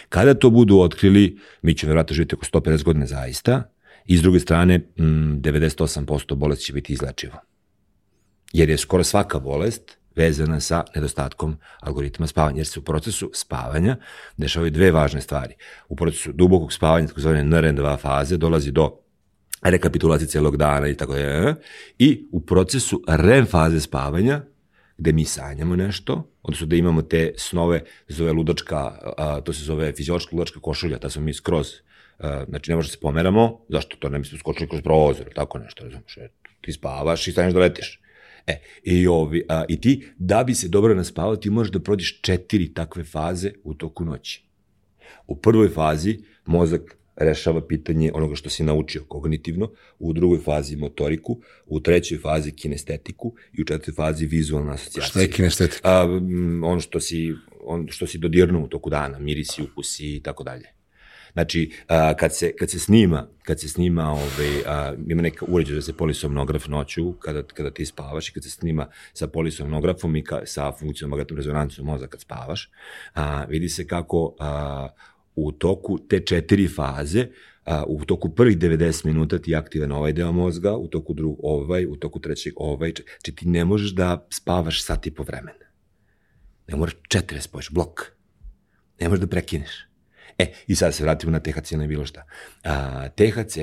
Kada to budu otkrili, mi ćemo vjerojatno živjeti oko 150 godina zaista, i s druge strane, m, 98% bolesti će biti izlečivo. Jer je skoro svaka bolest vezana sa nedostatkom algoritma spavanja, jer se u procesu spavanja dešavaju dve važne stvari. U procesu dubokog spavanja, tako zvane NRN2 faze, dolazi do rekapitulacije celog dana i tako je. I u procesu REM faze spavanja, gde mi sanjamo nešto, odnosno da imamo te snove, zove ludačka, a, to se zove fiziološka ludačka košulja, ta smo mi skroz, a, znači ne možemo da se pomeramo, zašto to ne mi smo skočili kroz prozor, tako nešto, razumiješ, e, ti spavaš i stanješ da letiš. E, i, ovi, a, i ti, da bi se dobro naspavao, ti možeš da prođeš četiri takve faze u toku noći. U prvoj fazi mozak rešava pitanje onoga što si naučio kognitivno, u drugoj fazi motoriku, u trećoj fazi kinestetiku i u četvrtoj fazi vizualna asocijacija. Šta je kinestetika? A, ono što si, on što si dodirnuo u toku dana, mirisi, ukusi i tako dalje. Znači, a, kad, se, kad se snima, kad se snima, ovaj, a, ima neka uređaj da se polisomnograf noću, kada, kada ti spavaš i kad se snima sa polisomnografom i ka, sa funkcijom magnetnom rezonancom mozga kad spavaš, a, vidi se kako a, u toku te četiri faze, a, u toku prvih 90 minuta ti je aktivan ovaj deo mozga, u toku drugog ovaj, u toku trećeg ovaj, znači ti ne možeš da spavaš sat i po vremena. Ne moraš četiri da spojiš, blok. Ne možeš da prekineš. E, i sad se vratimo na THC na bilo šta. A, THC,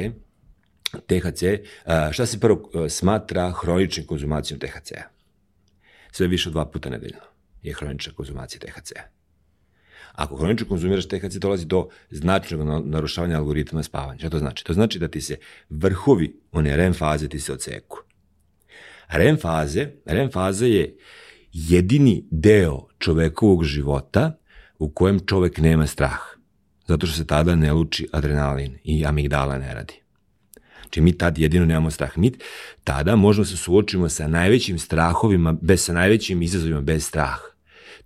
THC, a, šta se prvo a, smatra hroničnim konzumacijom THC-a? Sve više od dva puta nedeljno je hronična konzumacija THC-a. Ako hronično konzumiraš THC, dolazi do značajnog narušavanja algoritma spavanja. Šta to znači? To znači da ti se vrhovi one REM faze ti se oceku. REM faze, REM faze je jedini deo čovekovog života u kojem čovek nema strah. Zato što se tada ne luči adrenalin i amigdala ne radi. Znači mi tad jedino nemamo strah. Mi tada možemo se suočimo sa najvećim strahovima, bez, sa najvećim izazovima bez straha.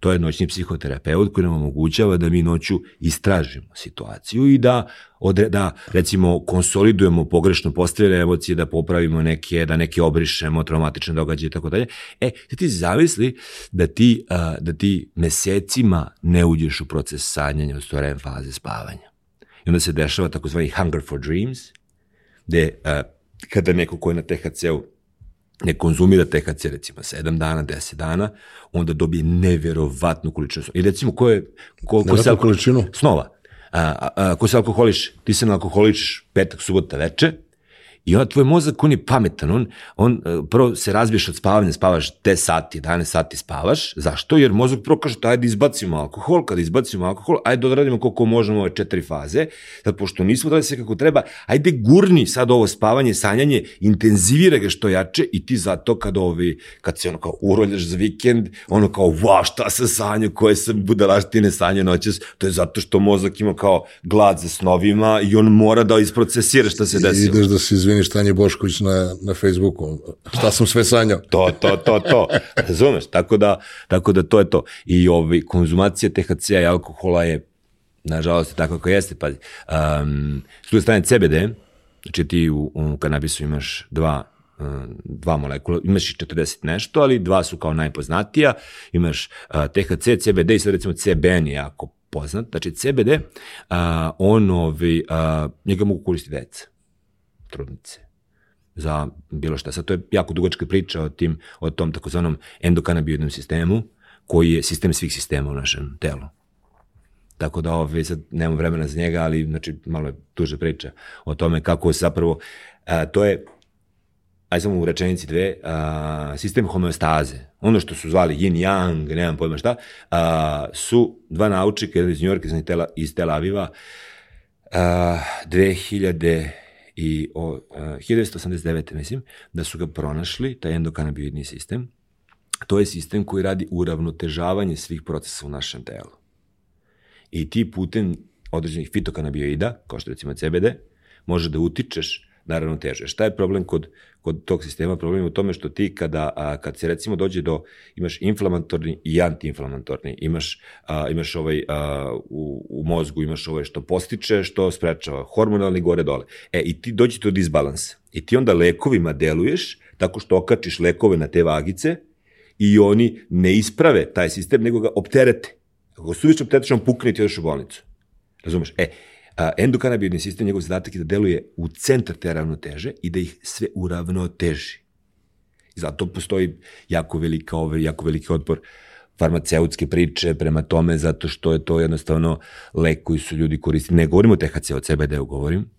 To je noćni psihoterapeut koji nam omogućava da mi noću istražimo situaciju i da, odre, da recimo konsolidujemo pogrešno postavljene emocije, da popravimo neke, da neke obrišemo, traumatične događaje i tako dalje. E, da ti zamisli da ti, da ti mesecima ne uđeš u proces sanjanja od REM faze spavanja. I onda se dešava takozvani hunger for dreams, gde kada neko ko je na THC-u ne konzumira THC recimo 7 dana, 10 dana, onda dobije neverovatnu količinu snova. I recimo ko je... Ko, ko se količinu? Snova. A, a, a, ko se alkoholiš, ti se alkoholiš petak, subota, veče, I onda tvoj mozak, on je pametan, on, on e, prvo se razbiješ od spavanja, spavaš 10 sati, 11 sati spavaš. Zašto? Jer mozak prvo kaže, ajde izbacimo alkohol, kada izbacimo alkohol, ajde odradimo koliko možemo ove četiri faze, sad pošto nismo da se kako treba, ajde gurni sad ovo spavanje, sanjanje, intenzivira ga što jače i ti zato kad, ovi, kad se ono kao uroljaš za vikend, ono kao, wow, šta sam sanjao, koje sam budalaštine sanje noćas, to je zato što mozak ima kao glad za snovima i on mora da isprocesira šta se desilo. Ideš da se izviniš Tanje Bošković na, na Facebooku. Šta sam sve sanjao? to, to, to, to. Razumeš? Tako da, tako da to je to. I ovaj, konzumacija THC-a i alkohola je Nažalost, tako kako jeste, pazi. Um, s druge strane, CBD, znači ti u, u kanabisu imaš dva dva molekula, imaš i 40 nešto, ali dva su kao najpoznatija, imaš uh, THC, CBD i sad recimo CBN je jako poznat, znači CBD, uh, on, ovi, uh, njega mogu koristiti deca, trudnice, za bilo šta. Sad to je jako dugačka priča o, tim, o tom takozvanom endokanabioidnom sistemu, koji je sistem svih sistema u našem telu. Tako da ove, sad nemam vremena za njega, ali znači, malo je duže priča o tome kako se zapravo, a, to je aj samo u rečenici dve, a, sistem homeostaze, ono što su zvali yin yang, nemam pojma šta, a, su dva naučnika, iz New Yorka, iz Tel, iz Tel Aviva, a, 2000 i o, a, 1989. mislim, da su ga pronašli, taj endokanabioidni sistem, to je sistem koji radi uravnotežavanje svih procesa u našem telu. I ti putem određenih fitokanabioida, kao što recimo CBD, može da utičeš naravno teže. Šta je problem kod, kod tog sistema? Problem je u tome što ti kada, a, kad se recimo dođe do, imaš inflamatorni i antiinflamatorni, imaš, a, imaš ovaj, a, u, u mozgu, imaš ovaj što postiče, što sprečava, hormonalni gore dole. E, i ti dođe do disbalansa. I ti onda lekovima deluješ tako što okačiš lekove na te vagice i oni ne isprave taj sistem, nego ga opterete. Ako ga suviše optereteš, on pukne i ti u bolnicu. Razumeš? E, A, endokanabidni sistem, njegov zadatak je da deluje u centar te ravnoteže i da ih sve uravnoteži. I zato postoji jako velika, jako veliki otpor farmaceutske priče prema tome, zato što je to jednostavno lek koji su ljudi koristili. Ne govorimo o THC, o CBD-u govorim,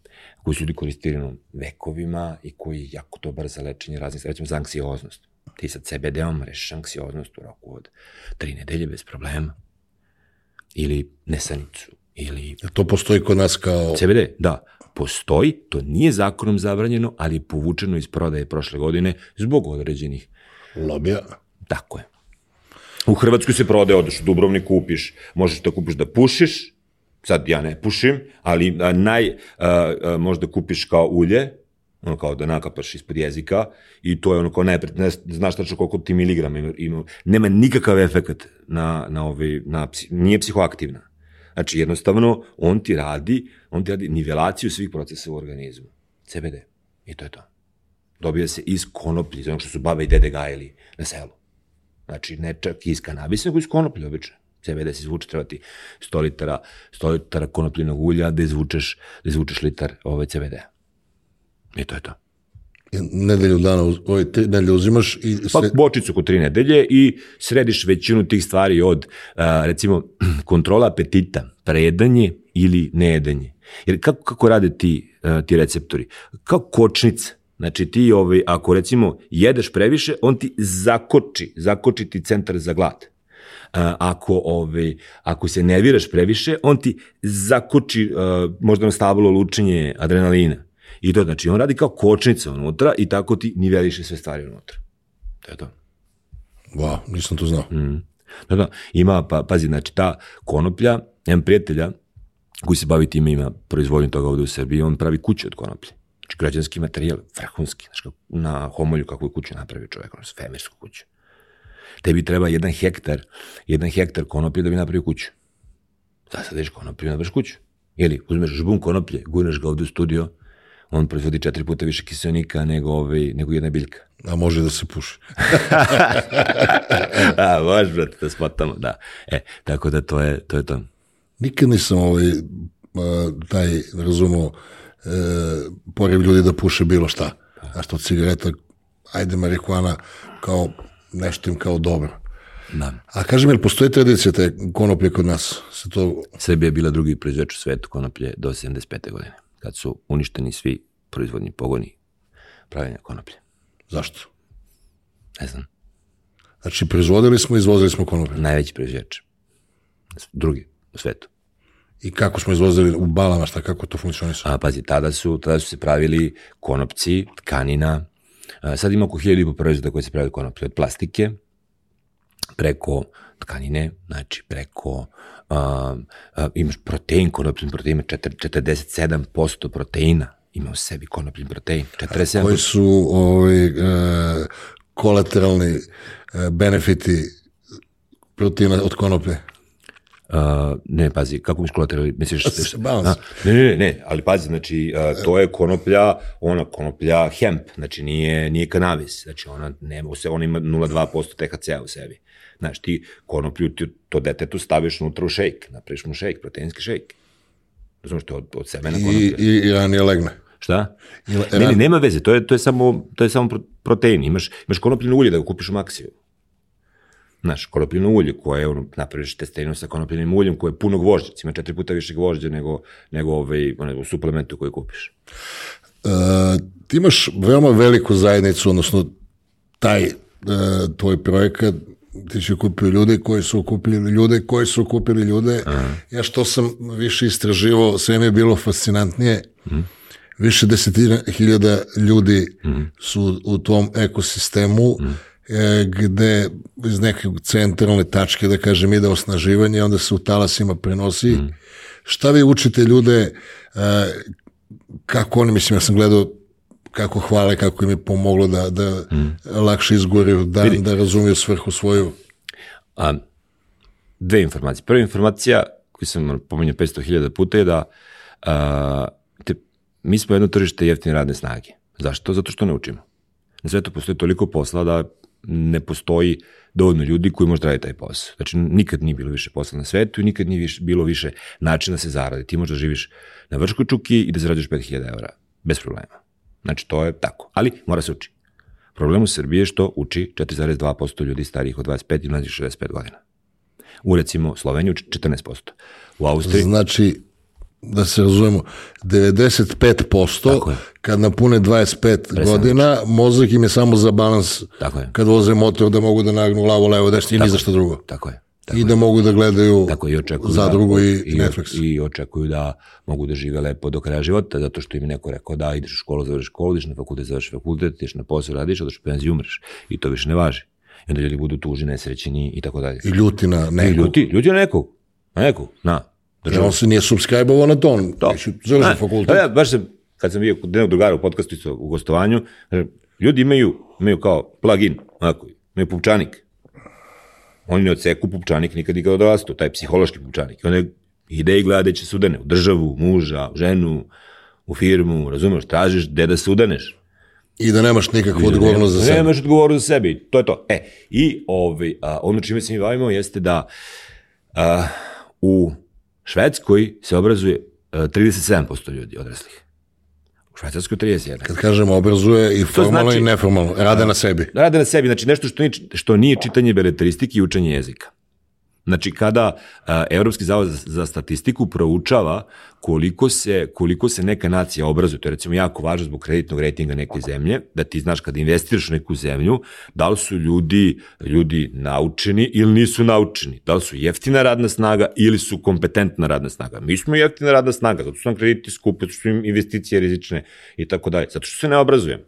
koji su ljudi koristili vekovima i koji je jako dobar za lečenje raznih, recimo za anksioznost. Ti sa CBD-om rešiš anksioznost u roku od tri nedelje bez problema. Ili nesanicu, Ili... To postoji kod nas kao... CBD, da. Postoji, to nije zakonom zabranjeno, ali je povučeno iz prodaje prošle godine zbog određenih... Lobija. Tako je. U Hrvatskoj se prodaje, odeš u Dubrovnik, kupiš, možeš da kupiš da pušiš, sad ja ne pušim, ali a, naj, a, a, možda kupiš kao ulje, ono kao da nakapaš ispod jezika i to je ono kao najpred, ne znaš tačno koliko ti miligrama ima, ima, nema nikakav efekt na, na, ovaj, na, nije psihoaktivna Znači, jednostavno, on ti radi, on ti radi nivelaciju svih procesa u organizmu. CBD. I to je to. Dobija se iz konoplji, iz onog što su baba i dede gajili na selu. Znači, ne čak iz kanabisa, nego iz konoplje, obično. CBD se izvuče, treba ti 100 litara, 100 litara konopljinog ulja da izvučeš, da izvučeš litar ove CBD. I to je to nedelju dana, ove tri nedelje uzimaš i... Sve... Pa bočicu kod tri nedelje i središ većinu tih stvari od, a, recimo, <clears throat> kontrola apetita, prejedanje ili nejedanje. Jer kako, kako rade ti, a, ti receptori? Kao kočnica. Znači ti, ovaj, ako recimo jedeš previše, on ti zakoči, zakoči ti centar za glad. A, ako, ovaj, ako se nerviraš previše, on ti zakoči a, možda nastavilo lučenje adrenalina I to znači, on radi kao kočnica unutra i tako ti niveliše sve stvari unutra. To je to. Wow, nisam to znao. Mm. Da, da, ima, pa, pazi, znači ta konoplja, jedan prijatelja koji se bavi time, ima proizvodnju toga ovde u Srbiji, on pravi kuće od konoplje. Znači građanski materijal, vrhunski, znači na homolju kako je kuću napravi čovjek, ono femirsku kuću. Tebi treba jedan hektar, jedan hektar konoplje da bi napravio kuću. Zasadiš konoplju napraviš kuću. Ili uzmeš žbun konoplje, gurneš ga ovde u studio, on proizvodi četiri puta više kiselnika nego, ovaj, nego jedna biljka. A može da se puši. <laughs> a, može, brate, da spotamo, da. E, tako da to je to. Je to. Nikad nisam ovaj, taj, razumao, e, porev ljudi da puše bilo šta. A što cigareta, ajde marihuana, kao nešto im kao dobro. Da. A kaži mi, postoji tradicija te konoplje kod nas? Se to... Srbija je bila drugi proizvođač u svetu konoplje do 75. godine kad su uništeni svi proizvodni pogoni pravljenja konoplje. Zašto? Ne znam. Znači, proizvodili smo i izvozili smo konoplje. Najveći proizvođač. Drugi u svetu. I kako smo izvozili u balama, šta, kako to funkcionisa? A, pazi, tada su, tada su se pravili konopci, tkanina. A, sad ima oko hiljada i po proizvoda koji se pravi konoplje od plastike, preko tkanine, znači preko a, imaš protein, konopljin protein ima 47% proteina ima u sebi konopljin protein. 47%. A koji su ovaj, e, kolateralni e, benefiti proteina od konoplje? Uh, ne, pazi, kako mi kolaterali, misliš? Balans. Ne, ne, ne, ne, ali pazi, znači, uh, to je konoplja, ona konoplja hemp, znači nije, nije kanabis, znači ona, nema, ona ima 0,2% THC-a u sebi. Znaš, ti konoplju, ti to detetu staviš unutra u šejk, napraviš mu šejk, proteinski šejk. Razumeš, to od, od semena I, konoplje. i, i ranije legne. Šta? Ili- Ne, ne, nema veze, to je, to je samo, to je samo pro- protein. Imaš, imaš konopljeno ulje da ga kupiš u Maksiju. Znaš, konopljeno ulje koje je, ono, napraviš testeninu sa konopljenim uljem koje je puno gvožđa, ima četiri puta više gvožđa nego, nego ovaj, one, u suplementu koji kupiš. E, ti imaš veoma veliku zajednicu, odnosno taj e, tvoj projekat, ti si kupio ljude koji su okupili ljude, koji su okupili ljude. Ja što sam više istraživao, sve mi je bilo fascinantnije. Više desetina hiljada ljudi su u tom ekosistemu e, gde iz neke centralne tačke, da kažem, ide osnaživanje, onda se u talasima prenosi. Šta vi učite ljude, e, kako oni, mislim, ja sam gledao kako hvale, kako im je pomoglo da, da lakše izgoriju, da, da razumiju svrhu svoju. A, dve informacije. Prva informacija, koju sam pominjao 500.000 puta, je da a, te, mi smo jedno tržište jeftine radne snage. Zašto? Zato što ne učimo. Na svetu postoji toliko posla da ne postoji dovoljno ljudi koji možda radi taj posao. Znači, nikad nije bilo više posla na svetu i nikad nije više, bilo više načina da se zaradi. Ti možda živiš na vrškoj čuki i da zarađuješ 5000 evra. Bez problema. Znači, to je tako. Ali mora se uči. Problem u Srbiji je što uči 4,2% ljudi starijih od 25 i mlađih 65 godina. U recimo Sloveniji uči 14%. U Austriji, Znači, da se razumemo, 95% Tako je. kad napune 25 godina, mozak im je samo za balans tako je, kad voze motor da mogu da nagnu glavo levo desno i ni za što drugo. tako je. I da mogu da gledaju Tako i očekuju zadrugu da, i, i, Netflix. i očekuju da mogu da žive lepo do kraja života, zato što im je neko rekao da ideš u školu, završiš školu, ideš na fakultet, završiš fakultet, ideš na posao, radiš, odeš u penziju, umreš. I to više ne važi. I onda ljudi budu tuži, nesrećeni i tako dalje. I ljuti na I nekog. ljudi, ljudi na nekog, na nekog, na. Jer on se nije subscribe-ovao na to, on To. završi A, fakultet. pa Ja, baš sam, kad sam bio kod jednog drugara u podcastu u gostovanju, ljudi imaju, imaju kao plugin, onako, imaju pupčanik. Oni ne odseku pupčanik nikad nikad odrastu, taj psihološki pupčanik. I onda ide i gleda gde će sudane, u državu, muža, u ženu, u firmu, razumeš, tražiš gde da sudaneš. I da nemaš nikakvu odgovornost za sebe. Nemaš odgovornost za sebi, to je to. E, i ovaj, a, ono čime se mi bavimo jeste da a, u Švedskoj se obrazuje a, 37% ljudi odraslih. Švajcarskoj 31%. Kad kažemo obrazuje i formalno znači- i neformalno, rade na sebi. Rade na sebi, znači nešto što nije, što nije čitanje beletristike i učenje jezika. Znači, kada Evropski zavod za, statistiku proučava koliko se, koliko se neka nacija obrazuje, to je recimo jako važno zbog kreditnog rejtinga neke zemlje, da ti znaš kada investiraš u neku zemlju, da li su ljudi, ljudi naučeni ili nisu naučeni, da li su jeftina radna snaga ili su kompetentna radna snaga. Mi smo jeftina radna snaga, zato su nam krediti skupi, zato su im investicije rizične i tako dalje, zato što se ne obrazujemo.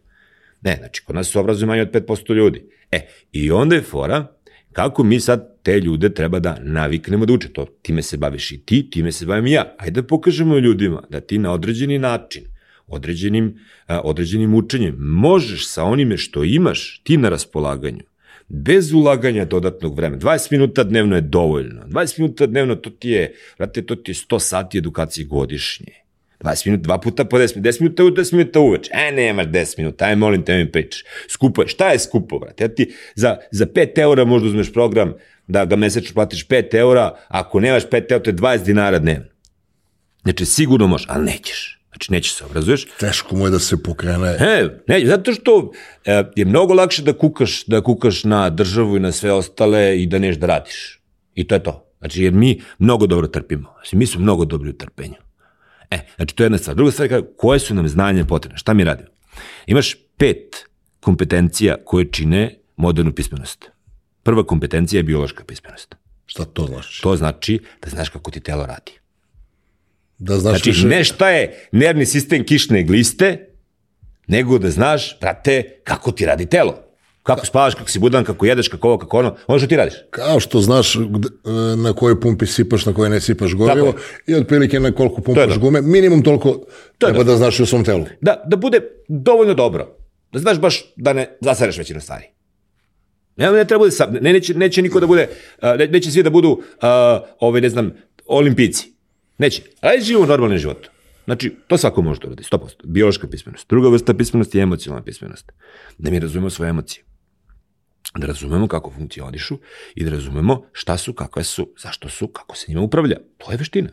Ne, znači, kod nas se obrazuje manje od 5% ljudi. E, i onda je fora kako mi sad te ljude treba da naviknemo da uče. To, time se baviš i ti, time se bavim i ja. Ajde da pokažemo ljudima da ti na određeni način, određenim, a, određenim učenjem, možeš sa onime što imaš ti na raspolaganju, bez ulaganja dodatnog vremena. 20 minuta dnevno je dovoljno. 20 minuta dnevno, to ti je, vrate, to ti je 100 sati edukacije godišnje. 20 minuta, dva puta po 10 minuta, 10 minuta uveč, 10 minuta uveč. E, nemaš 10 minuta, aj molim te mi pričaš. Skupo je, šta je skupo, brate? Ja ti za, za 5 eura možda uzmeš program da ga mesečno platiš 5 eura, ako nemaš 5 eura, to je 20 dinara dnevno. Znači, sigurno možeš, ali nećeš. Znači, nećeš se obrazuješ. Teško mu je da se pokrene. E, ne, zato što e, je mnogo lakše da kukaš, da kukaš na državu i na sve ostale i da neš da radiš. I to je to. Znači, jer mi mnogo dobro trpimo. Znači, mi smo mnogo dobri u trpenju. E, znači, to je jedna stvar. Druga stvar je koje su nam znanje potrebne? Šta mi radimo? Imaš pet kompetencija koje čine modernu pismenost. Prva kompetencija je biološka pismenost. Šta to znači? To znači da znaš kako ti telo radi. Da znaš Znači, više... ne šta je nervni sistem kišne gliste, nego da znaš, brate, kako ti radi telo. Kako spavaš, kako si budan, kako jedeš, kako ovo, kako ono, ono što ti radiš. Kao što znaš e, na kojoj pumpi sipaš, na kojoj ne sipaš gorivo Tako i otprilike na koliko pumpaš to. gume, minimum toliko je treba to. da znaš u svom telu. Da, da bude dovoljno dobro. Da znaš baš da ne zasereš većinu stvari. Ne, ne treba bude sam, ne, neće, neće niko da bude, ne, neće svi da budu, a, ove, ne znam, olimpici. Neće. Ali živimo normalnim životom. Znači, to svako može da uradi, 100%. Biološka pismenost. Druga vrsta pismenosti je emocionalna pismenost. Da mi razumemo svoje emocije. Da razumemo kako funkcionišu i da razumemo šta su, kakve su, zašto su, kako se njima upravlja. To je veština.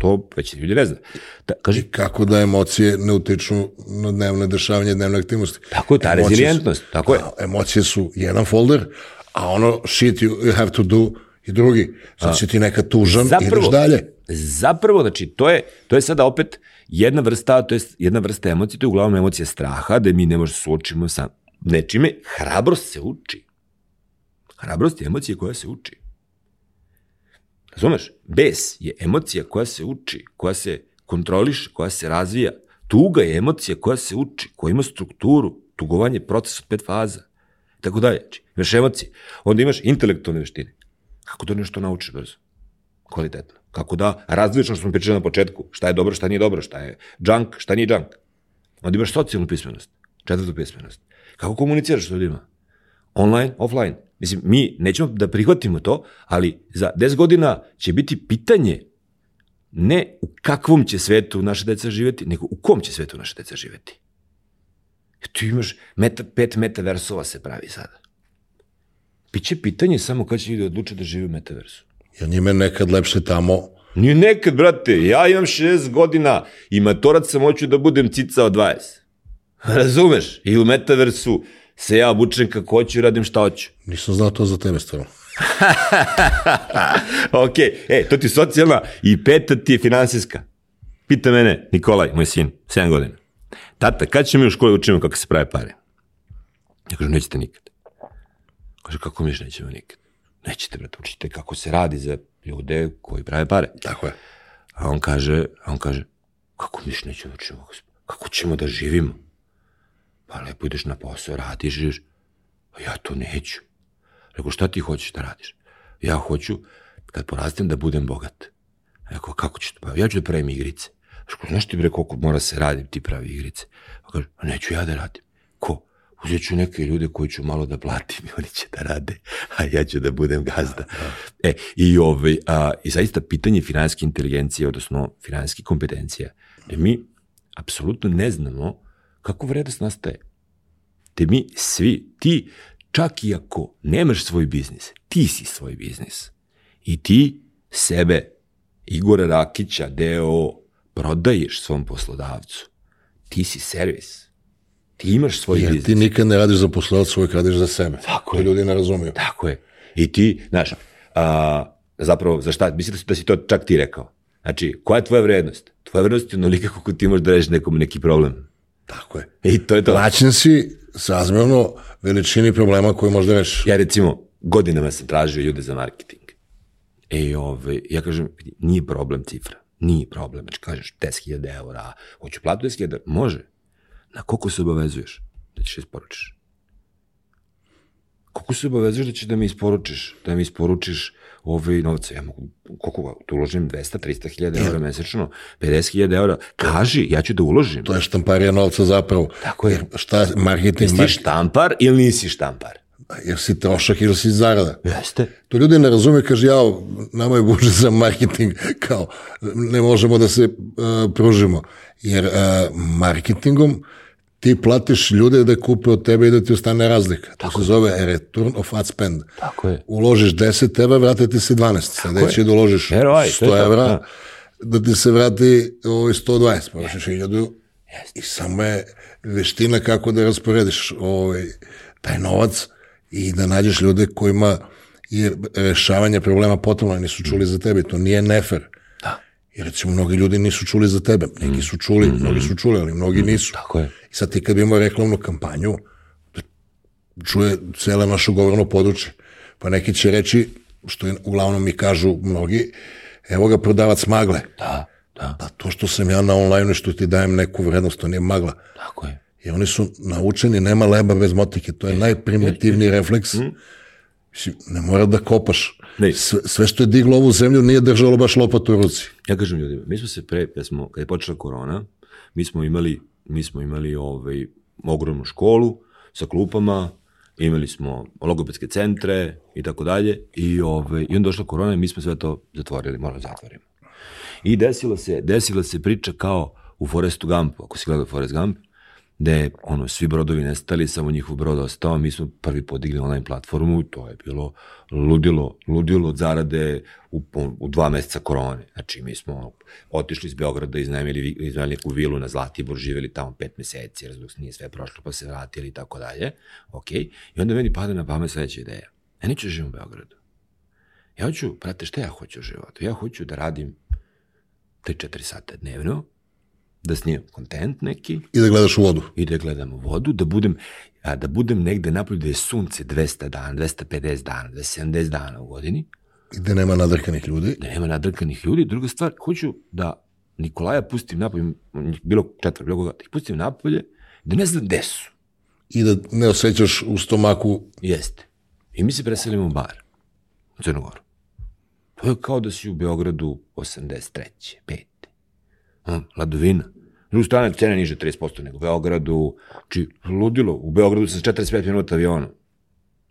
To već ljudi ne zna. Da, kaži, I kako da emocije ne utiču na dnevne dešavanje, dnevne aktivnosti. Tako je, ta Emocije rezilijentnost, su- tako je. a, Emocije su jedan folder, a ono shit you, you have to do i drugi. Sad si ti neka tužan, ideš dalje. Zapravo, znači, to je, to je sada opet jedna vrsta, to je jedna vrsta emocije, to je uglavnom emocija straha, da mi ne možemo suočimo sa nečime. Hrabrost se uči. Hrabrost je emocija koja se uči. Razumeš? Bes je emocija koja se uči, koja se kontroliše, koja se razvija. Tuga je emocija koja se uči, koja ima strukturu. Tugovanje je proces od pet faza. Tako dalje. Znači, imaš emocije. Onda imaš intelektualne veštine. Kako da nešto naučiš brzo? Kvalitetno. Kako da različno što smo pričali na početku, šta je dobro, šta nije dobro, šta je junk, šta nije junk. Onda imaš socijalnu pismenost, četvrtu pismenost. Kako komuniciraš s ljudima? Online, offline. Mislim, mi nećemo da prihvatimo to, ali za 10 godina će biti pitanje ne u kakvom će svetu naše deca živeti, nego u kom će svetu naše deca živeti. Jer tu imaš meta, pet metaversova se pravi sada. Biće pitanje samo kad će ljudi odluče da žive u metaversu. Jer njime je nekad lepše tamo, Nije nekad, brate, ja imam 60 godina i matorac sam hoću da budem cica od 20. Razumeš? I u metaversu se ja obučem kako hoću i radim šta hoću. <laughs> nisam znao to za tebe stvarno. ok, e, to ti je socijalna i peta ti je finansijska. Pita mene, Nikolaj, moj sin, 7 godina. Tata, kad ćemo mi u školi učimo kako se prave pare? Ja kažem, nećete nikad. Kaže, kako miš nećemo nikad? Nećete, brate, učite kako se radi za ljude koji prave pare. Tako je. A on kaže, a on kaže, kako miš nećemo da učimo, kako ćemo da živimo? Pa lepo ideš na posao, radiš, živiš. A ja to neću. Rekao, šta ti hoćeš da radiš? Ja hoću, kad porastem, da budem bogat. Rekao, kako ćeš to? Pa ja ću da pravim igrice. Rekao, znaš ti bre koliko mora se raditi ti pravi igrice? Pa kaže, a neću ja da radim. Ko? Uzet ću neke ljude koji ću malo da platim i oni će da rade, a ja ću da budem gazda. E, i, ovaj, a, i zaista pitanje finansijske inteligencije, odnosno finansijske kompetencija, da mi apsolutno ne znamo kako vrednost nastaje. Te mi svi, ti, čak i ako nemaš svoj biznis, ti si svoj biznis. I ti sebe, Igora Rakića, deo, prodaješ svom poslodavcu. Ti si servis. Ti imaš svoj Jer biznis. ti nikad ne radiš za poslodavac, uvijek radiš za sebe. Tako to je. ljudi ne razumiju. Tako je. I ti, znaš, a, zapravo, za šta, mislim da si, da si to čak ti rekao. Znači, koja je tvoja vrednost? Tvoja vrednost je onolika kako ti možeš da rešiš nekom neki problem. Tako je. I to je to. Plaćen si srazmjerno veličini problema koji možda rešiš. Ja recimo, godinama sam tražio ljude za marketing. E, ove, ja kažem, nije problem cifra. Nije problem. Znači, kažeš 10.000 eura, hoću platu 10.000 eura. Može. Na koliko se obavezuješ da ćeš isporučiš? Koliko se obavezuješ da ćeš da mi isporučiš, da mi isporučiš ove novce? Ja mogu, koliko tu uložim 200, 300 hiljada eura mesečno, 50 hiljada eura. Kaži, ja ću da uložim. To je štamparija novca zapravo. Tako je. Jer šta marketing? Jesi štampar ili nisi štampar? Jer si trošak ili si zarada. Jeste. To ljudi ne razume, kaže, ja, nama je budžet za marketing, kao, ne možemo da se uh, pružimo. Jer uh, marketingom ti platiš ljude da kupe od tebe i da ti ostane razlika. To se zove return of ad spend. Tako je. Uložiš 10 evra, vrate ti se 12. Sledeće je da uložiš Verovaj, to je 100 to, evra, da. da ti se vrati ovaj 120, pa još 1000 i samo je veština kako da rasporediš ovaj, taj novac i da nađeš ljude kojima je rešavanje problema potrebno, nisu čuli za tebe, to nije nefer. Jer recimo mnogi ljudi nisu čuli za tebe, neki su čuli, mnogi su čuli, ali mnogi nisu. Tako je. I sad ti kad bi imao reklamnu kampanju, da čuje cele naše govorno područje, pa neki će reći, što je, uglavnom mi kažu mnogi, evo ga prodavac magle. Da, da, Pa to što sam ja na online i što ti dajem neku vrednost, to nije magla. tako je. I oni su naučeni, nema leba bez motike, to je najprimitivniji refleks. Mislim, ne mora da kopaš. Ne. Sve, sve što je diglo ovu zemlju nije držalo baš lopatu u ruci. Ja kažem ljudima, mi smo se pre, kad, smo, kad je počela korona, mi smo imali, mi smo imali ovaj, ogromnu školu sa klupama imali smo logopedske centre i tako dalje i, ove, i onda došla korona i mi smo sve to zatvorili, moramo da zatvorimo. I desilo se, desila se priča kao u Forestu Gumpu, ako si gledao Forest Gump, gde ono, svi brodovi nestali, samo njihov brod ostao, mi smo prvi podigli online platformu, to je bilo ludilo, ludilo od zarade u, u dva meseca korone. Znači, mi smo otišli iz Beograda, iznajmili, iznajmili neku vilu na Zlatibor, živeli tamo pet meseci, razlog nije sve prošlo, pa se vratili i tako dalje. Ok. I onda meni pada na pamet sledeća ideja. Ja neću da živim u Beogradu. Ja hoću, prate, šta ja hoću u životu? Ja hoću da radim 3-4 sata dnevno, da snimam kontent neki. I da gledaš u vodu. I da gledam u vodu, da budem, a, da budem negde napolju da je sunce 200 dana, 250 dana, 270 dana u godini. I da nema nadrkanih ljudi. Da nema nadrkanih ljudi. Druga stvar, hoću da Nikolaja pustim napolje, bilo četvr, bilo koga, da ih pustim napolje, da ne znam gde su. I da ne osjećaš u stomaku. Jeste. I mi se preselimo u bar, u Crnogoru. To je kao da si u Beogradu 83. 5. Hm, ladovina. Drugo strane, cene niže 30% nego u Beogradu. Či, ludilo. U Beogradu sa 45 minuta aviona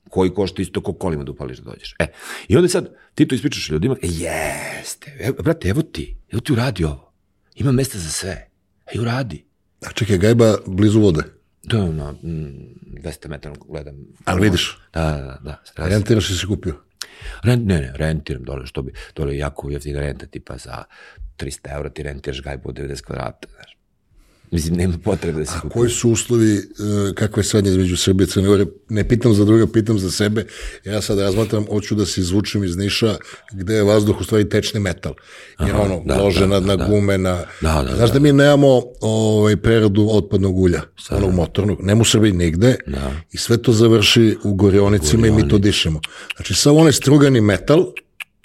koji košta isto ko kolima da upališ da dođeš. E, i onda sad ti to ispričaš ljudima, e, jeste, e, brate, evo ti, evo ti uradi ovo. Ima mesta za sve. E, uradi. A čekaj, gajba blizu vode. Da, na mm, 200 metara gledam. Ali vidiš? Da, da, da. da Rentiraš i si kupio? Rent, ne, ne, rentiram dole, što bi, dole je jako jeftina renta, tipa za 300 eura ti rentiraš gajbu od 90 kvadrata, znaš. Mislim, nema potrebe da se kupi. A koji su uslovi, uh, kakva je sadnja između Srbije i Crne Gore? Ne pitam za druga, pitam za sebe. Ja sad razmatram, hoću da se izvučem iz Niša, gde je vazduh u stvari tečni metal. Jer Aha, ono, da, lože da, na, na da, gume, na... Da, da, Znaš da, da mi nemamo ovaj, preradu otpadnog ulja, Sada. onog motornog, nema u Srbiji nigde da. i sve to završi u gorionicima Gorioni. i mi to dišemo. Znači, samo onaj strugani metal,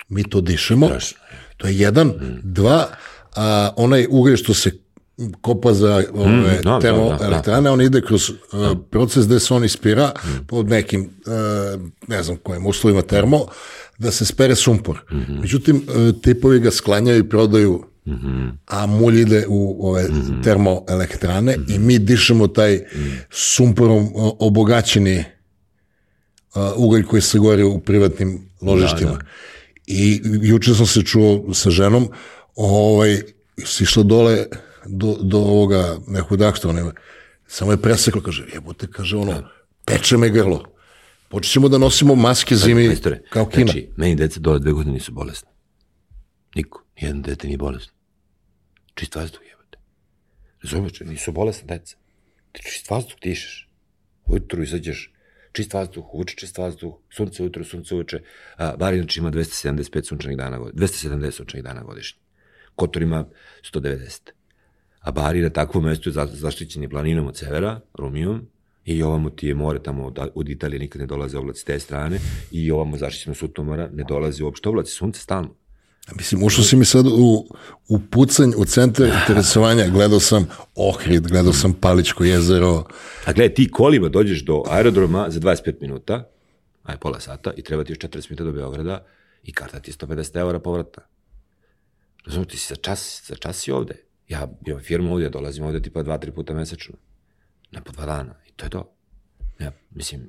mi to dišemo. Strašno. To je jedan. Mm. Dva, a, onaj ugalj što se kopa za ove mm, da, da termoelektrane, da, da. on ide kroz uh, proces gde se on ispira mm. pod nekim, uh, ne znam kojim uslovima termo, da se spere sumpor. Mm -hmm. Međutim, uh, tipovi ga sklanjaju i prodaju Mm -hmm. a mulj ide u ove mm -hmm. termoelektrane mm -hmm. i mi dišemo taj mm sumporom obogaćeni uh, ugalj koji se gori u privatnim ložištima. Da, da. I juče sam se čuo sa ženom, ovaj, si išla dole do, do ovoga nekog dakstva, nema. Samo je preseklo, kaže, jebote, kaže ono, peče me grlo. Počećemo da nosimo maske zimi Majstore, kao Kina. Znači, meni deca dole dve godine nisu bolesne. Niko, nijedan dete nije bolesno. Čist vazduh jebote. Razumeš, nisu bolesne deca. Ti čist vazduh dišeš. Ujutru izađeš, čist vazduh, uče čist vazduh, sunce ujutro, sunce uveče. Bar inače ima 275 sunčanih dana, 270 sunčanih dana godišnje. Kotor ima 190 a Bari na takvom mestu je zaštićen planinom od severa, Rumijom, i ovamo ti je more tamo od, od Italije nikad ne dolaze oblaci te strane i ovamo zaštićeno sutomora ne dolaze uopšte oblaci, sunce stalno. Mislim, ušao si mi sad u, u pucanj, u centar interesovanja, gledao sam Ohrid, gledao sam Paličko jezero. A gledaj, ti kolima dođeš do aerodroma za 25 minuta, aj pola sata, i treba ti još 40 minuta do Beograda, i karta ti je 150 eura povratna. Razumno, ti si za čas, za čas si ovde. Ja imam firmu ovdje, dolazim ovdje tipa dva, tri puta mesečno. Na po dva dana. I to je to. Ja, mislim,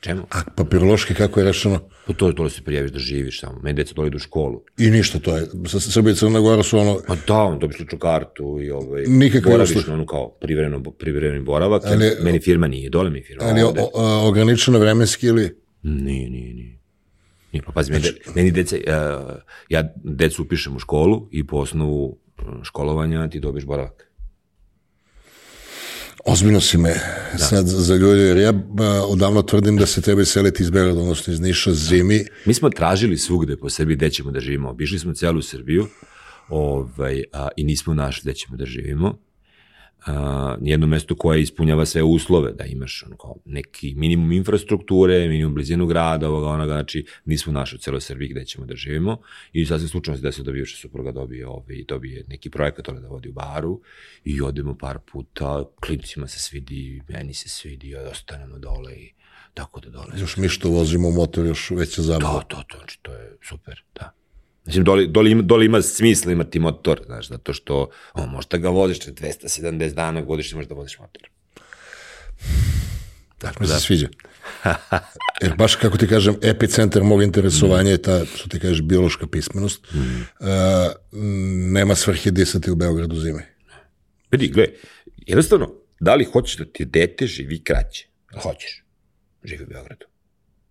čemu? A papirološki kako je rešeno? Pa to je dole se prijaviš da živiš samo. Meni deca dole idu u školu. I ništa, to je. Sa Srbije i Crna Gora su ono... Pa da, on dobiš ličnu kartu i ovaj, Nikakve boraviš na ono kao privremeno, privremeni boravak. Ali, meni firma nije, dole mi firma. Ali ovde. ograničeno vremenski ili? Nije, nije, nije. Nije, pa pazi, znači, meni, meni deca, uh, ja decu upišem u školu i po osnovu školovanja ti dobiš boravak. Ozbiljno si me da. sad zaljulio, jer ja odavno tvrdim da se treba seliti iz Beograda, odnosno iz Niša zimi. Mi smo tražili svugde po sebi gde ćemo da živimo. Obišli smo celu Srbiju ovaj, a, i nismo našli gde ćemo da živimo a, jedno mesto koje ispunjava sve uslove, da imaš ono, kao neki minimum infrastrukture, minimum blizinu grada, ovoga, onoga, znači nismo našli u celoj Srbiji gde ćemo da živimo i sasvim slučajno se desilo da bivša supruga dobije, ovaj, dobije neki projekat da vodi u baru i odemo par puta, klincima se svidi, meni se svidi, ostanemo dole i tako da dole. Još mi što vozimo motor, još veća zabava. To, to, to, znači to je super, da. Mislim, doli, doli, ima, doli ima smisla imati motor, znaš, zato što o, možda ga voziš 270 dana godišnje, možda voziš motor. Tako mi da. se sviđa. Jer <laughs> baš, kako ti kažem, epicentar mog interesovanja je ta, što ti kažeš, biološka pismenost. Mm. Uh, nema svrhe disati u Beogradu zime. Vidi, gle, jednostavno, da li hoćeš da ti dete živi kraće? Hoćeš. Živi u Beogradu.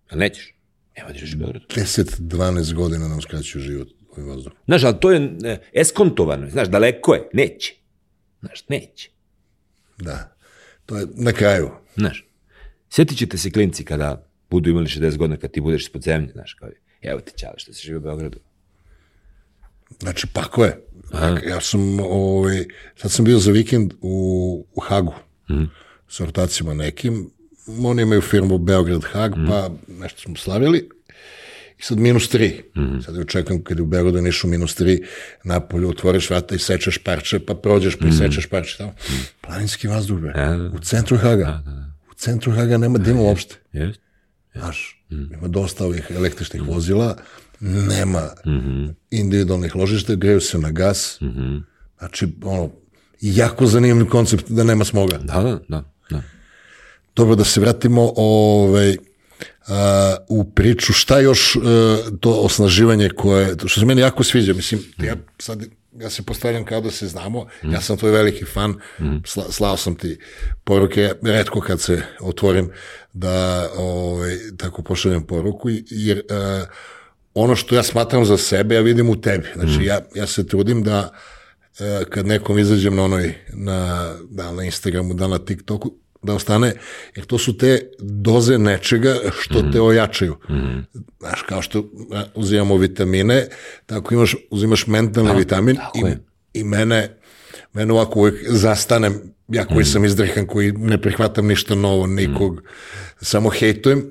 A nećeš? Nema da živiš u Beogradu. 10-12 godina nam skraćuju život u vazduhu. Znaš, ali to je e, eskontovano, znaš, daleko je, neće. Znaš, neće. Da, to je na kraju. Znaš, sjetit ćete se klinci kada budu imali 60 godina, kad ti budeš ispod zemlje, znaš, kao evo ti čale što se živi u Beogradu. Znači, pako je. Aha. Ja sam, ovaj, sad sam bio za vikend u, u Hagu, mm. sa rotacijama nekim, oni imaju firmu Beograd Hag, mm. pa nešto smo slavili, i sad minus tri. Mm. Sad očekujem kad je u Beogradu nišu minus tri, napolju otvoriš vrata i sečeš parče, pa prođeš pa i sečeš parče tamo. Mm. Planinski vazduh, bre. Ja, da. U centru Haga. Da, da. U centru Haga nema dima uopšte. Jest. Znaš, mm. ima dosta ovih električnih mm. vozila, nema mm -hmm. individualnih ložišta, greju se na gas. Mm -hmm. Znači, ono, jako zanimljiv koncept da nema smoga. Da, da, da. da. Dobro, da se vratimo ovaj, uh, u priču šta još uh, to osnaživanje koje, što se meni jako sviđa, mislim, ja sad ja se postavljam kao da se znamo, mm. ja sam tvoj veliki fan, mm. Sla, slao sam ti poruke, redko kad se otvorim da ovaj, tako pošaljem poruku, jer uh, ono što ja smatram za sebe, ja vidim u tebi. Znači, mm. ja, ja se trudim da uh, kad nekom izađem na onoj, na, da na Instagramu, da na TikToku, da ostane, jer to su te doze nečega što mm. te ojačaju. Mm. Znaš, kao što uzimamo vitamine, tako imaš, uzimaš mentalni da, vitamin i, i mene, mene ovako uvijek zastanem, ja koji mm. sam izdrihan, koji ne prihvatam ništa novo, nikog, mm. samo hejtujem,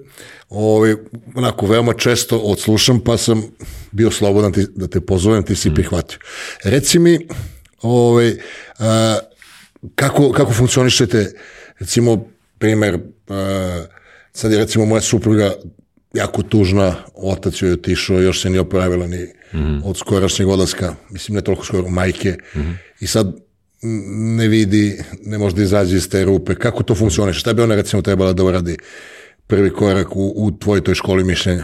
ovaj, onako veoma često odslušam, pa sam bio slobodan ti, da te pozovem, ti si mm. prihvatio. Reci mi, ovaj, a, kako, kako funkcionišete Recimo, primer, uh, sad je recimo moja supruga jako tužna, otac joj je otišao, još se nije opravila ni mm -hmm. od skorašnjeg odlaska, mislim ne toliko skoro, majke, mm -hmm. i sad ne vidi, ne može da izađe iz te rupe. Kako to funkcioniše? Šta bi ona recimo trebala da uradi prvi korak u, u tvojoj toj školi mišljenja?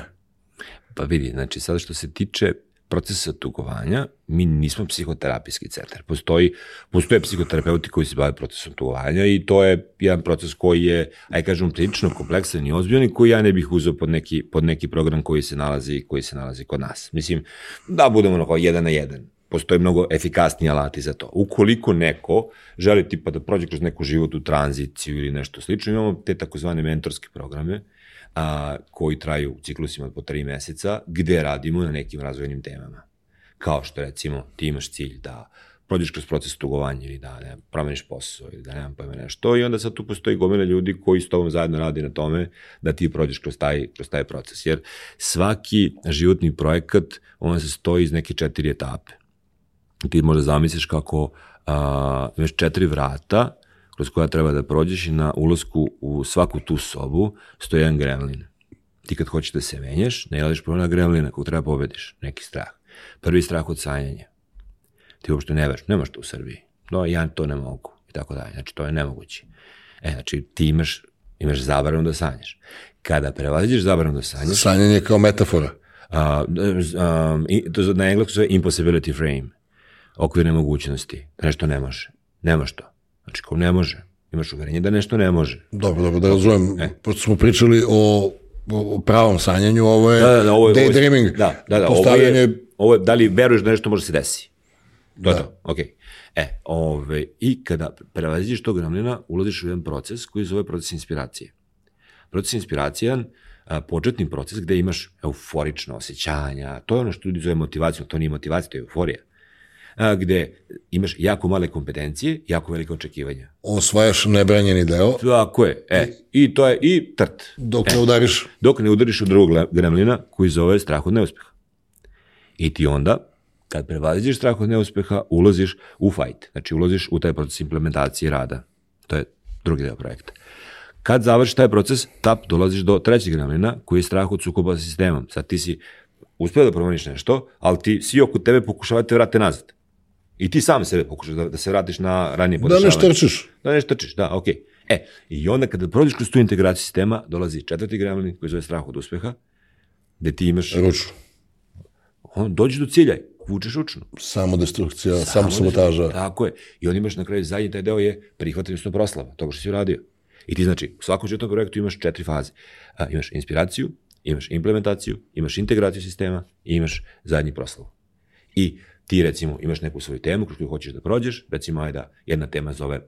Pa vidi, znači sada što se tiče procesa tugovanja, mi nismo psihoterapijski centar. Postoji, postoje psihoterapeuti koji se bave procesom tugovanja i to je jedan proces koji je, aj kažem, prilično kompleksan i ozbiljan i koji ja ne bih uzeo pod neki, pod neki program koji se nalazi, koji se nalazi kod nas. Mislim, da budemo na jedan na jedan postoje mnogo efikasniji alati za to. Ukoliko neko želi tipa da prođe kroz neku životu tranziciju ili nešto slično, imamo te takozvane mentorske programe a, koji traju u ciklusima po tri meseca, gde radimo na nekim razvojnim temama. Kao što recimo ti imaš cilj da prođeš kroz proces tugovanja ili da ne, promeniš posao ili da nemam pojma nešto i onda sad tu postoji gomila ljudi koji s tobom zajedno radi na tome da ti prođeš kroz taj, kroz taj proces. Jer svaki životni projekat, on se stoji iz neke četiri etape. Ti možda zamisliš kako a, imaš četiri vrata kroz koja treba da prođeš i na ulazku u svaku tu sobu stoji jedan gremlin. Ti kad hoćeš da se menjaš, ne jeliš prvo na gremlina kog treba pobediš, neki strah. Prvi strah od sanjanja. Ti uopšte ne veš, nemaš to u Srbiji. No, ja to ne mogu. I tako dalje. Znači, to je nemoguće. E, znači, ti imaš, imaš zabranu da sanjaš. Kada prevaziđeš zabranu da sanjaš... Sanjanje kao metafora. Uh, um, to na englesku zove impossibility frame. Okvirne mogućnosti. Da nešto ne može. Nemaš to. Znači, kao ne može. Imaš uverenje da nešto ne može. Dobro, dobro, da razumem. E. Pošto smo pričali o, o pravom sanjanju, ovo je da, da, da, ovo je, daydreaming. Da, da, da, ovo je, ovo je, da li veruješ da nešto može se desi. To da. to, okej. Okay. E, ove, i kada prevaziđeš tog gremlina, ulaziš u jedan proces koji zove proces inspiracije. Proces inspiracije je početni proces gde imaš euforična osjećanja, to je ono što ljudi zove motivaciju, to nije motivacija, to je euforija gde imaš jako male kompetencije, jako velike očekivanja. Osvajaš nebranjeni deo. Tako je. E, I to je i trt. Dok e, ne udariš. Dok ne udariš u drugog gremlina koji zove strah od neuspeha. I ti onda, kad prevaziđeš strah od neuspeha, ulaziš u fight. Znači, ulaziš u taj proces implementacije rada. To je drugi deo projekta. Kad završiš taj proces, tap, dolaziš do trećeg gremlina koji je strah od sukoba sa sistemom. Sad ti si uspeo da promeniš nešto, ali ti svi oko tebe pokušavate da te vrate nazad. I ti sam sebe pokušaš da, da se vratiš na ranije podešavanje. Da ne štrčiš. Da ne štrčiš, da, okej. Okay. E, i onda kada prođeš kroz tu integraciju sistema, dolazi četvrti gremlin koji zove strah od uspeha, gde ti imaš, Ručno. on, dođeš do cilja, vučeš ručno. Samo destrukcija, samo sabotaža. Tako je. I onda imaš na kraju zadnji taj deo je prihvatanje što proslava, toga što si uradio. I ti znači, u svakom četvrtom projektu imaš četiri faze. A, imaš inspiraciju, imaš implementaciju, imaš integraciju sistema i imaš zadnji proslavu. I ti recimo imaš neku svoju temu kroz koju hoćeš da prođeš, recimo ajde da jedna tema zove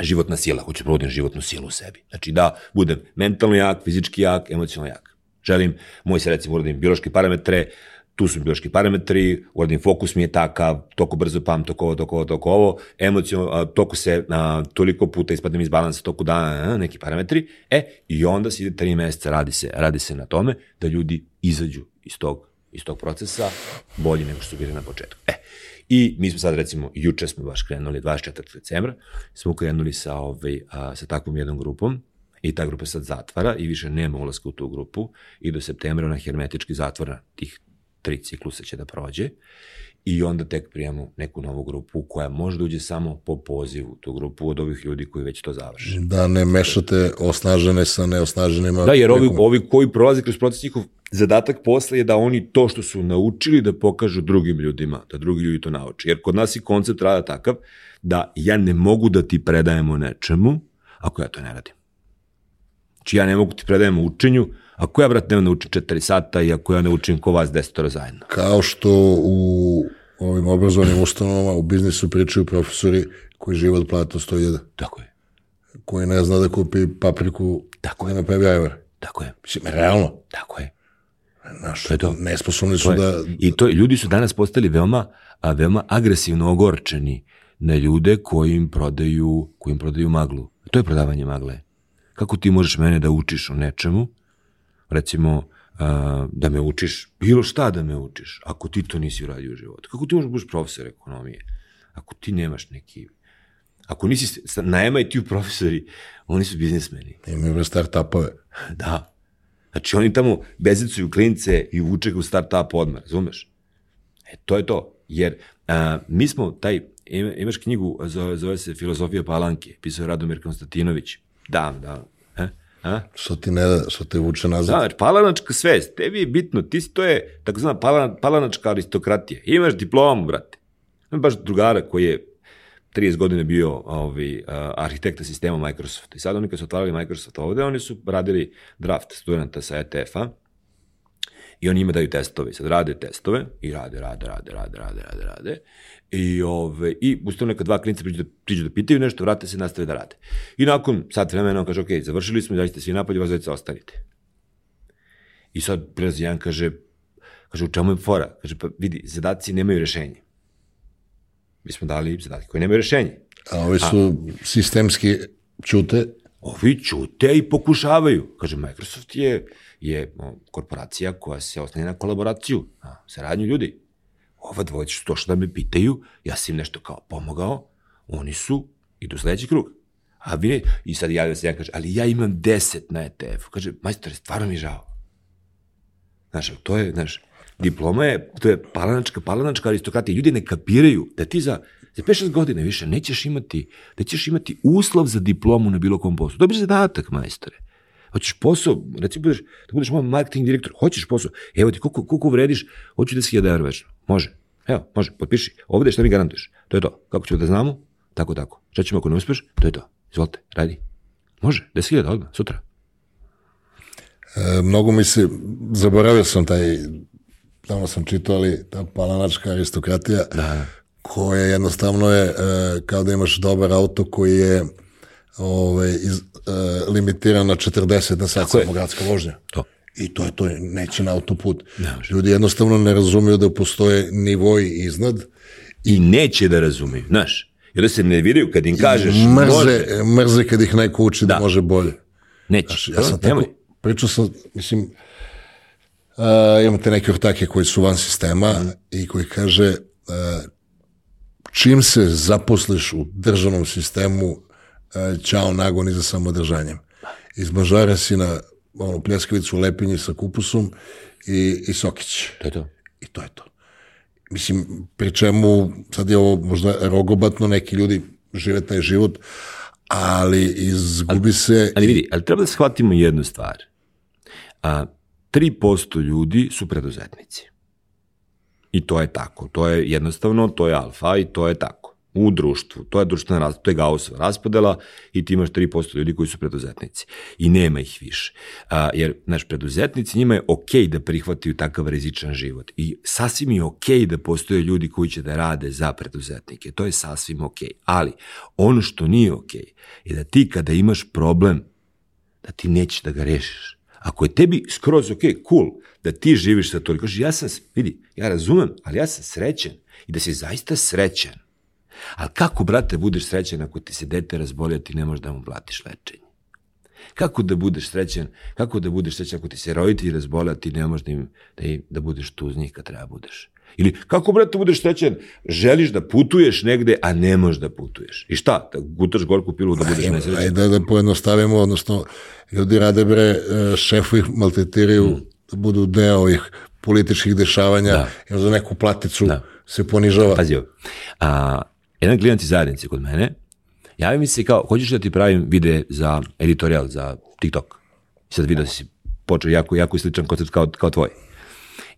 životna sila, hoću da provodim životnu silu u sebi. Znači da budem mentalno jak, fizički jak, emocionalno jak. Želim, moj se recimo uradim biološke parametre, tu su biološki parametri, uradim fokus mi je takav, toliko brzo pam, toko ovo, toko ovo, toko ovo, emocijno, toliko se a, toliko puta ispadnem iz balansa, toliko dana, neki parametri, e, i onda se ide tri meseca, radi se, radi se na tome da ljudi izađu iz tog, iz tog procesa bolji nego što su bili na početku. E, I mi smo sad recimo, juče smo baš krenuli, 24. decembra, smo krenuli sa, ovaj, a, sa takvom jednom grupom, i ta grupa sad zatvara i više nema ulaska u tu grupu i do septembra ona hermetički zatvara tih tri ciklusa će da prođe i onda tek prijamo neku novu grupu koja može da uđe samo po pozivu tu grupu od ovih ljudi koji već to završe. Da ne mešate osnažene sa neosnaženima. Da, jer ovi, ovi koji prolaze kroz proces njihov zadatak posle je da oni to što su naučili da pokažu drugim ljudima, da drugi ljudi to nauče. Jer kod nas je koncept rada takav da ja ne mogu da ti predajem o nečemu ako ja to ne radim. Znači ja ne mogu ti predajem o učenju Ako ja, brat, ne naučim četiri sata i ako ja ne učim ko vas desetora zajedno. Kao što u ovim obrazovanim ustanovama u biznisu pričaju profesori koji žive od plata 100.000. Tako je. Koji ne zna da kupi papriku Tako je. na 5 evra. Tako je. Mislim, realno. Tako je. Znaš, To je to. nesposobni su To je, da... I to ljudi su danas postali veoma, a, veoma agresivno ogorčeni na ljude koji im prodaju, koji im prodaju maglu. To je prodavanje magle. Kako ti možeš mene da učiš o nečemu, recimo, a, da me učiš, bilo šta da me učiš, ako ti to nisi uradio u životu. Kako ti možeš da budeš profesor ekonomije? Ako ti nemaš neki... Ako nisi s- na MIT-u profesori, oni su biznismeni. Imaju start-upove. Da. Znači oni tamo bezicuju klince i vuče ga u start-up odmah, razumeš? E, to je to. Jer a, mi smo taj, ima, imaš knjigu, zove, zove se Filozofija palanke, pisao je Radomir Konstantinović. Da, da. E? A? Što ti ne da, što te vuče nazad. Da, znači, palanačka svest, tebi je bitno, ti si, to je takozvana palan, palanačka aristokratija. Imaš diplomu, brate. Imam baš drugara koji je 30 godina bio ovaj, arhitekta sistema Microsofta. I sad oni kad su otvarali Microsoft ovde, oni su radili draft studenta sa ETF-a i oni ima daju testove. Sad rade testove i rade, rade, rade, rade, rade, rade, rade. I, ove, i ustavno neka dva klinica priđu da, priđu da pitaju nešto, vrate se i nastave da rade. I nakon sat vremena on kaže, ok, završili smo, izađite svi napolje, vas djeca ostanite. I sad prilazi jedan kaže, kaže, u čemu je fora? Kaže, pa vidi, zadaci nemaju rešenje. Mi smo dali zadatke koji nemaju rešenje. A ovi su sistemski čute. Ovi ćute i pokušavaju. Kaže, Microsoft je, je korporacija koja se oslanja na kolaboraciju, na saradnju ljudi. Ova dvojica su što da me pitaju, ja sam im nešto kao pomogao, oni su, idu sledeći krug. A vi ne, i sad javlja se jedan kaže, ali ja imam 10 na ETF-u. Kaže, majstore, stvarno mi je žao. Znaš, to je, znaš, diploma je, to je palanačka, palanačka aristokratija. Ljudi ne kapiraju da ti za, za 5-6 godina više nećeš imati, da ćeš imati uslov za diplomu na bilo kom poslu. Dobiš zadatak, majstore. Hoćeš posao, recimo budeš, da budeš moj marketing direktor, hoćeš posao, evo ti koliko, koliko vrediš, hoću 10.000 evra večno. Može. Evo, može, potpiši. Ovde šta mi garantuješ? To je to. Kako ćemo da znamo? Tako, tako. Šta ćemo ako ne uspeš? To je to. Izvolite, radi. Može, 10.000 odmah, sutra. E, mnogo mi se, zaboravio sam taj, tamo sam čitao, ali ta palanačka aristokratija, Da. koja jednostavno je e, kao da imaš dobar auto koji je ovaj, iz, e, limitiran na 40 na sat Tako je. samo gradska vožnja. To. I to je to, neće na autoput. Ne. Ljudi jednostavno ne razumiju da postoje nivoji iznad I neće da razumiju, znaš. I onda se nerviraju kad im kažeš, mrze, može, mrze kad ih neko uči da, Da. može bolje. neće. Ja sam tako, pričao sam, mislim, uh, imate neke ortake koji su van sistema Mhm. i koji kaže uh, čim se zaposliš u državnom sistemu, uh, ćao nagoni za samodržanjem. Iz Mažara si na ono, pljeskavicu lepinji sa kupusom i, i sokić. To je to. I to je to. Mislim, pri čemu, sad je ovo možda rogobatno, neki ljudi žive taj život, ali izgubi se... Ali vidi, ali treba da shvatimo jednu stvar. A, 3% ljudi su preduzetnici. I to je tako. To je jednostavno, to je alfa i to je tako u društvu. To je društvena raz, to je Gaussova raspodela i ti imaš 3% ljudi koji su preduzetnici. I nema ih više. A, jer, znaš, preduzetnici njima je okej okay da prihvataju takav rizičan život. I sasvim je okej okay da postoje ljudi koji će da rade za preduzetnike. To je sasvim okej. Okay. Ali, ono što nije okej okay, je da ti kada imaš problem, da ti nećeš da ga rešiš. Ako je tebi skroz ok, cool, da ti živiš sa to, kažeš, ja sam, vidi, ja razumem, ali ja sam srećen i da si zaista srećen Ali kako, brate, budeš srećen ako ti se dete razboli, a ti ne možeš da mu platiš lečenje? Kako da budeš srećan, kako da budeš srećan ako ti se roditelji razbole, a ti ne možeš da, im, da, im, da budeš tu uz njih kad treba budeš? Ili kako, brate, budeš srećan, želiš da putuješ negde, a ne možeš da putuješ? I šta, da gutaš gorku pilu da budeš nesrećan? Ajde da, da pojednostavimo, odnosno, ljudi rade bre, e, šefu ih maltretiraju mm. da budu deo ovih političkih dešavanja, da. jer za neku platicu da. se ponižava. Pazi ovo. A, jedan klijent iz zajednice kod mene, javi mi se kao, hoćeš da ti pravim vide za editorial, za TikTok. Sad vidio da si počeo jako, jako sličan koncept kao, kao tvoj.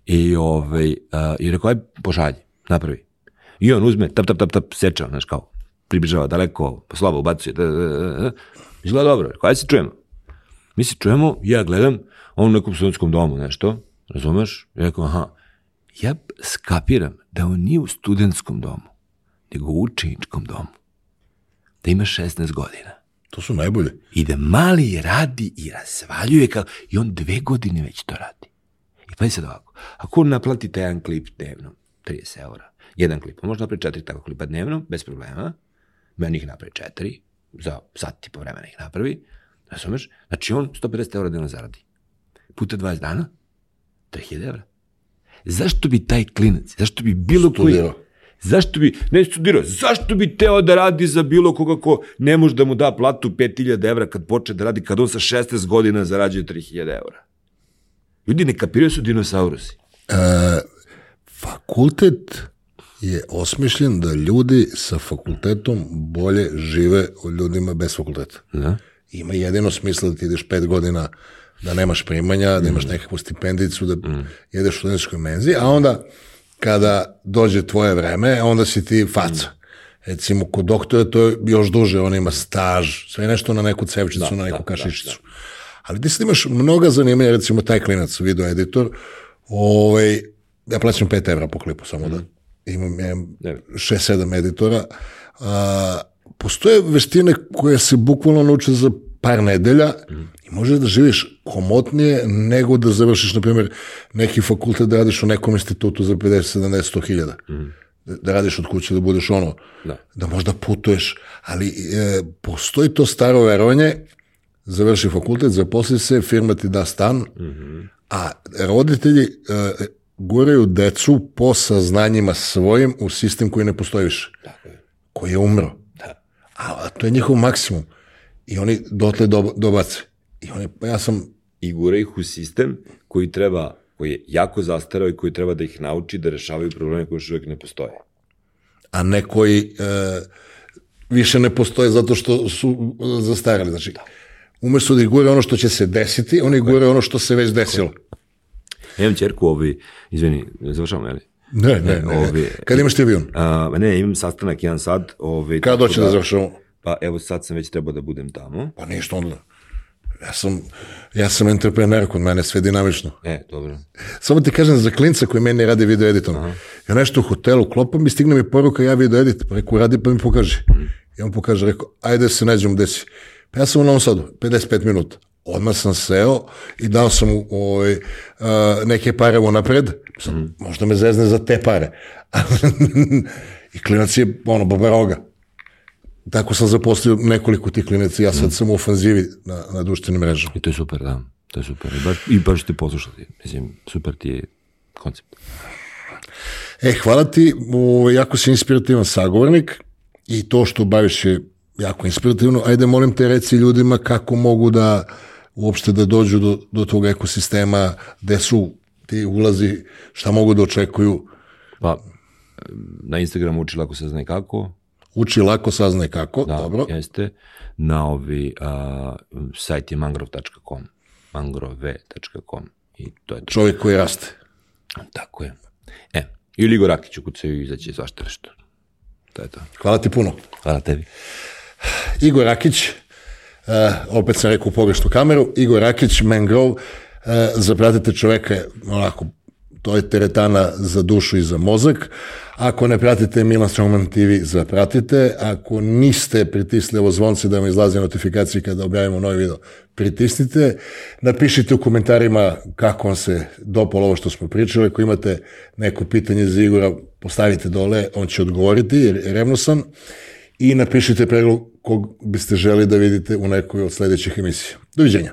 I, ovaj, uh, i rekao, aj, pošalji, napravi. I on uzme, tap, tap, tap, tap, seča, znaš, kao, približava daleko, slabo ubacuje, da, da, da, da. Izgleda dobro, rekao, ajde se čujemo. Mi se čujemo, ja gledam, on u nekom studentskom domu nešto, razumeš? I rekao, aha, ja skapiram da on nije u studentskom domu nego u učeničkom domu. Da ima 16 godina. To su najbolje. I da mali radi i razvaljuje kao, i on dve godine već to radi. Pa sad ovako, ako on naplati taj jedan klip dnevno, 30 eura, jedan klip, može napravi četiri takva klipa dnevno, bez problema, meni ih napravi četiri, za sat i po vremena ih napravi, razumeš? Znači on 150 eura dnevno zaradi. Puta 20 dana, 3000 eura. Zašto bi taj klinac, zašto bi bilo Studirao. koji Zašto bi, ne studirao, zašto bi teo da radi za bilo koga ko ne može da mu da platu 5000 evra kad počne da radi, kad on sa 16 godina zarađuje 3000 evra? Ljudi ne kapiraju su dinosaurusi. E, fakultet je osmišljen da ljudi sa fakultetom bolje žive od ljudima bez fakulteta. Da. Ima jedino smisla da ti ideš pet godina da nemaš primanja, da imaš mm. nekakvu stipendicu, da mm. jedeš u studentskoj menzi, a onda kada dođe tvoje vreme, onda si ti faca. Recimo, kod doktora to je još duže, on ima staž, sve nešto na neku cevčicu, da, na neku da, kašičicu. Da, da. Ali ti sad imaš mnoga zanimanja, recimo taj klinac, video editor, ovaj, ja plaćam 5 evra po klipu, samo mm. da mhm. imam, ja imam 6-7 editora. A, postoje veštine koje se bukvalno nauče za par nedelja mm. i možeš da živiš komotnije nego da završiš, na primjer, neki fakultet da radiš u nekom institutu za 50, 70, 100 hiljada. Mm. Da radiš od kuće, da budeš ono, da, da možda putuješ, ali e, postoji to staro verovanje, završi fakultet, zaposli se, firma ti da stan, mm -hmm. a roditelji e, guraju decu po saznanjima svojim u sistem koji ne postoji više. Tako je. Koji je umro. Da. A, a to je njihov maksimum. I oni dotle do, dobace. I oni, pa ja sam... I gura ih u sistem koji treba, koji je jako zastarao i koji treba da ih nauči da rešavaju probleme koji još uvijek ne postoje. A ne koji e, više ne postoje zato što su zastarali. Znači, da. Umesto da ih gure ono što će se desiti, oni gure ono što se već desilo. Ja imam čerku, ovi, izvini, završavam, jel? Ne, ne, ne. Ovi, Kad imaš ti avion? A, ne, imam sastanak jedan sad. Ovi, Kada doće da, da završamo? Pa evo sad sam već trebao da budem tamo. Pa ništa onda. Ja sam, ja sam entreprener, kod mene sve dinamično. E, dobro. Samo ti kažem za klinca koji meni radi video editom. Aha. Ja nešto u hotelu klopam i stigne mi poruka, ja video edit, pa reku, radi pa mi pokaže. Mm. I on pokaže, rekao, ajde se nađemo gde si. Pa ja sam u Novom Sadu, 55 minuta. Odmah sam seo i dao sam u, ovaj, uh, neke pare u napred. Sad, mm. Možda me zezne za te pare. <laughs> I klinac je, ono, babaroga. Tako sam zaposlio nekoliko tih klinaca, ja sad mm. sam u ofanzivi na, na društvenim mrežama. I to je super, da. To je super. I baš, i baš te poslušati. Mislim, super ti je koncept. E, hvala ti, o, jako si inspirativan sagovornik i to što baviš je jako inspirativno. Ajde, molim te, reci ljudima kako mogu da uopšte da dođu do, do tog ekosistema, gde su ti ulazi, šta mogu da očekuju. Pa, na Instagramu uči lako se zna kako, Uči lako, saznaje kako, Da, dobro. jeste. Na ovi, a, sajt je mangrove.com. mangrove.com. I to je to. Čovjek koji raste. Tako je. E, ili Igor Rakić ukucaju i izaće svašta nešto. To je to. Hvala ti puno. Hvala tebi. Igor Rakić, uh, opet sam rekao u pogrešnu kameru, Igor Rakić, Mangrove, uh, zapratite čoveka, onako, to je teretana za dušu i za mozak. Ako ne pratite Milan Strongman TV, zapratite. Ako niste pritisli ovo zvonce da vam izlaze notifikacije kada objavimo novi video, pritisnite. Napišite u komentarima kako vam se dopalo ovo što smo pričali. Ako imate neko pitanje za Igora, postavite dole, on će odgovoriti, jer je revnosan. I napišite predlog kog biste želi da vidite u nekoj od sledećih emisija. Doviđenja.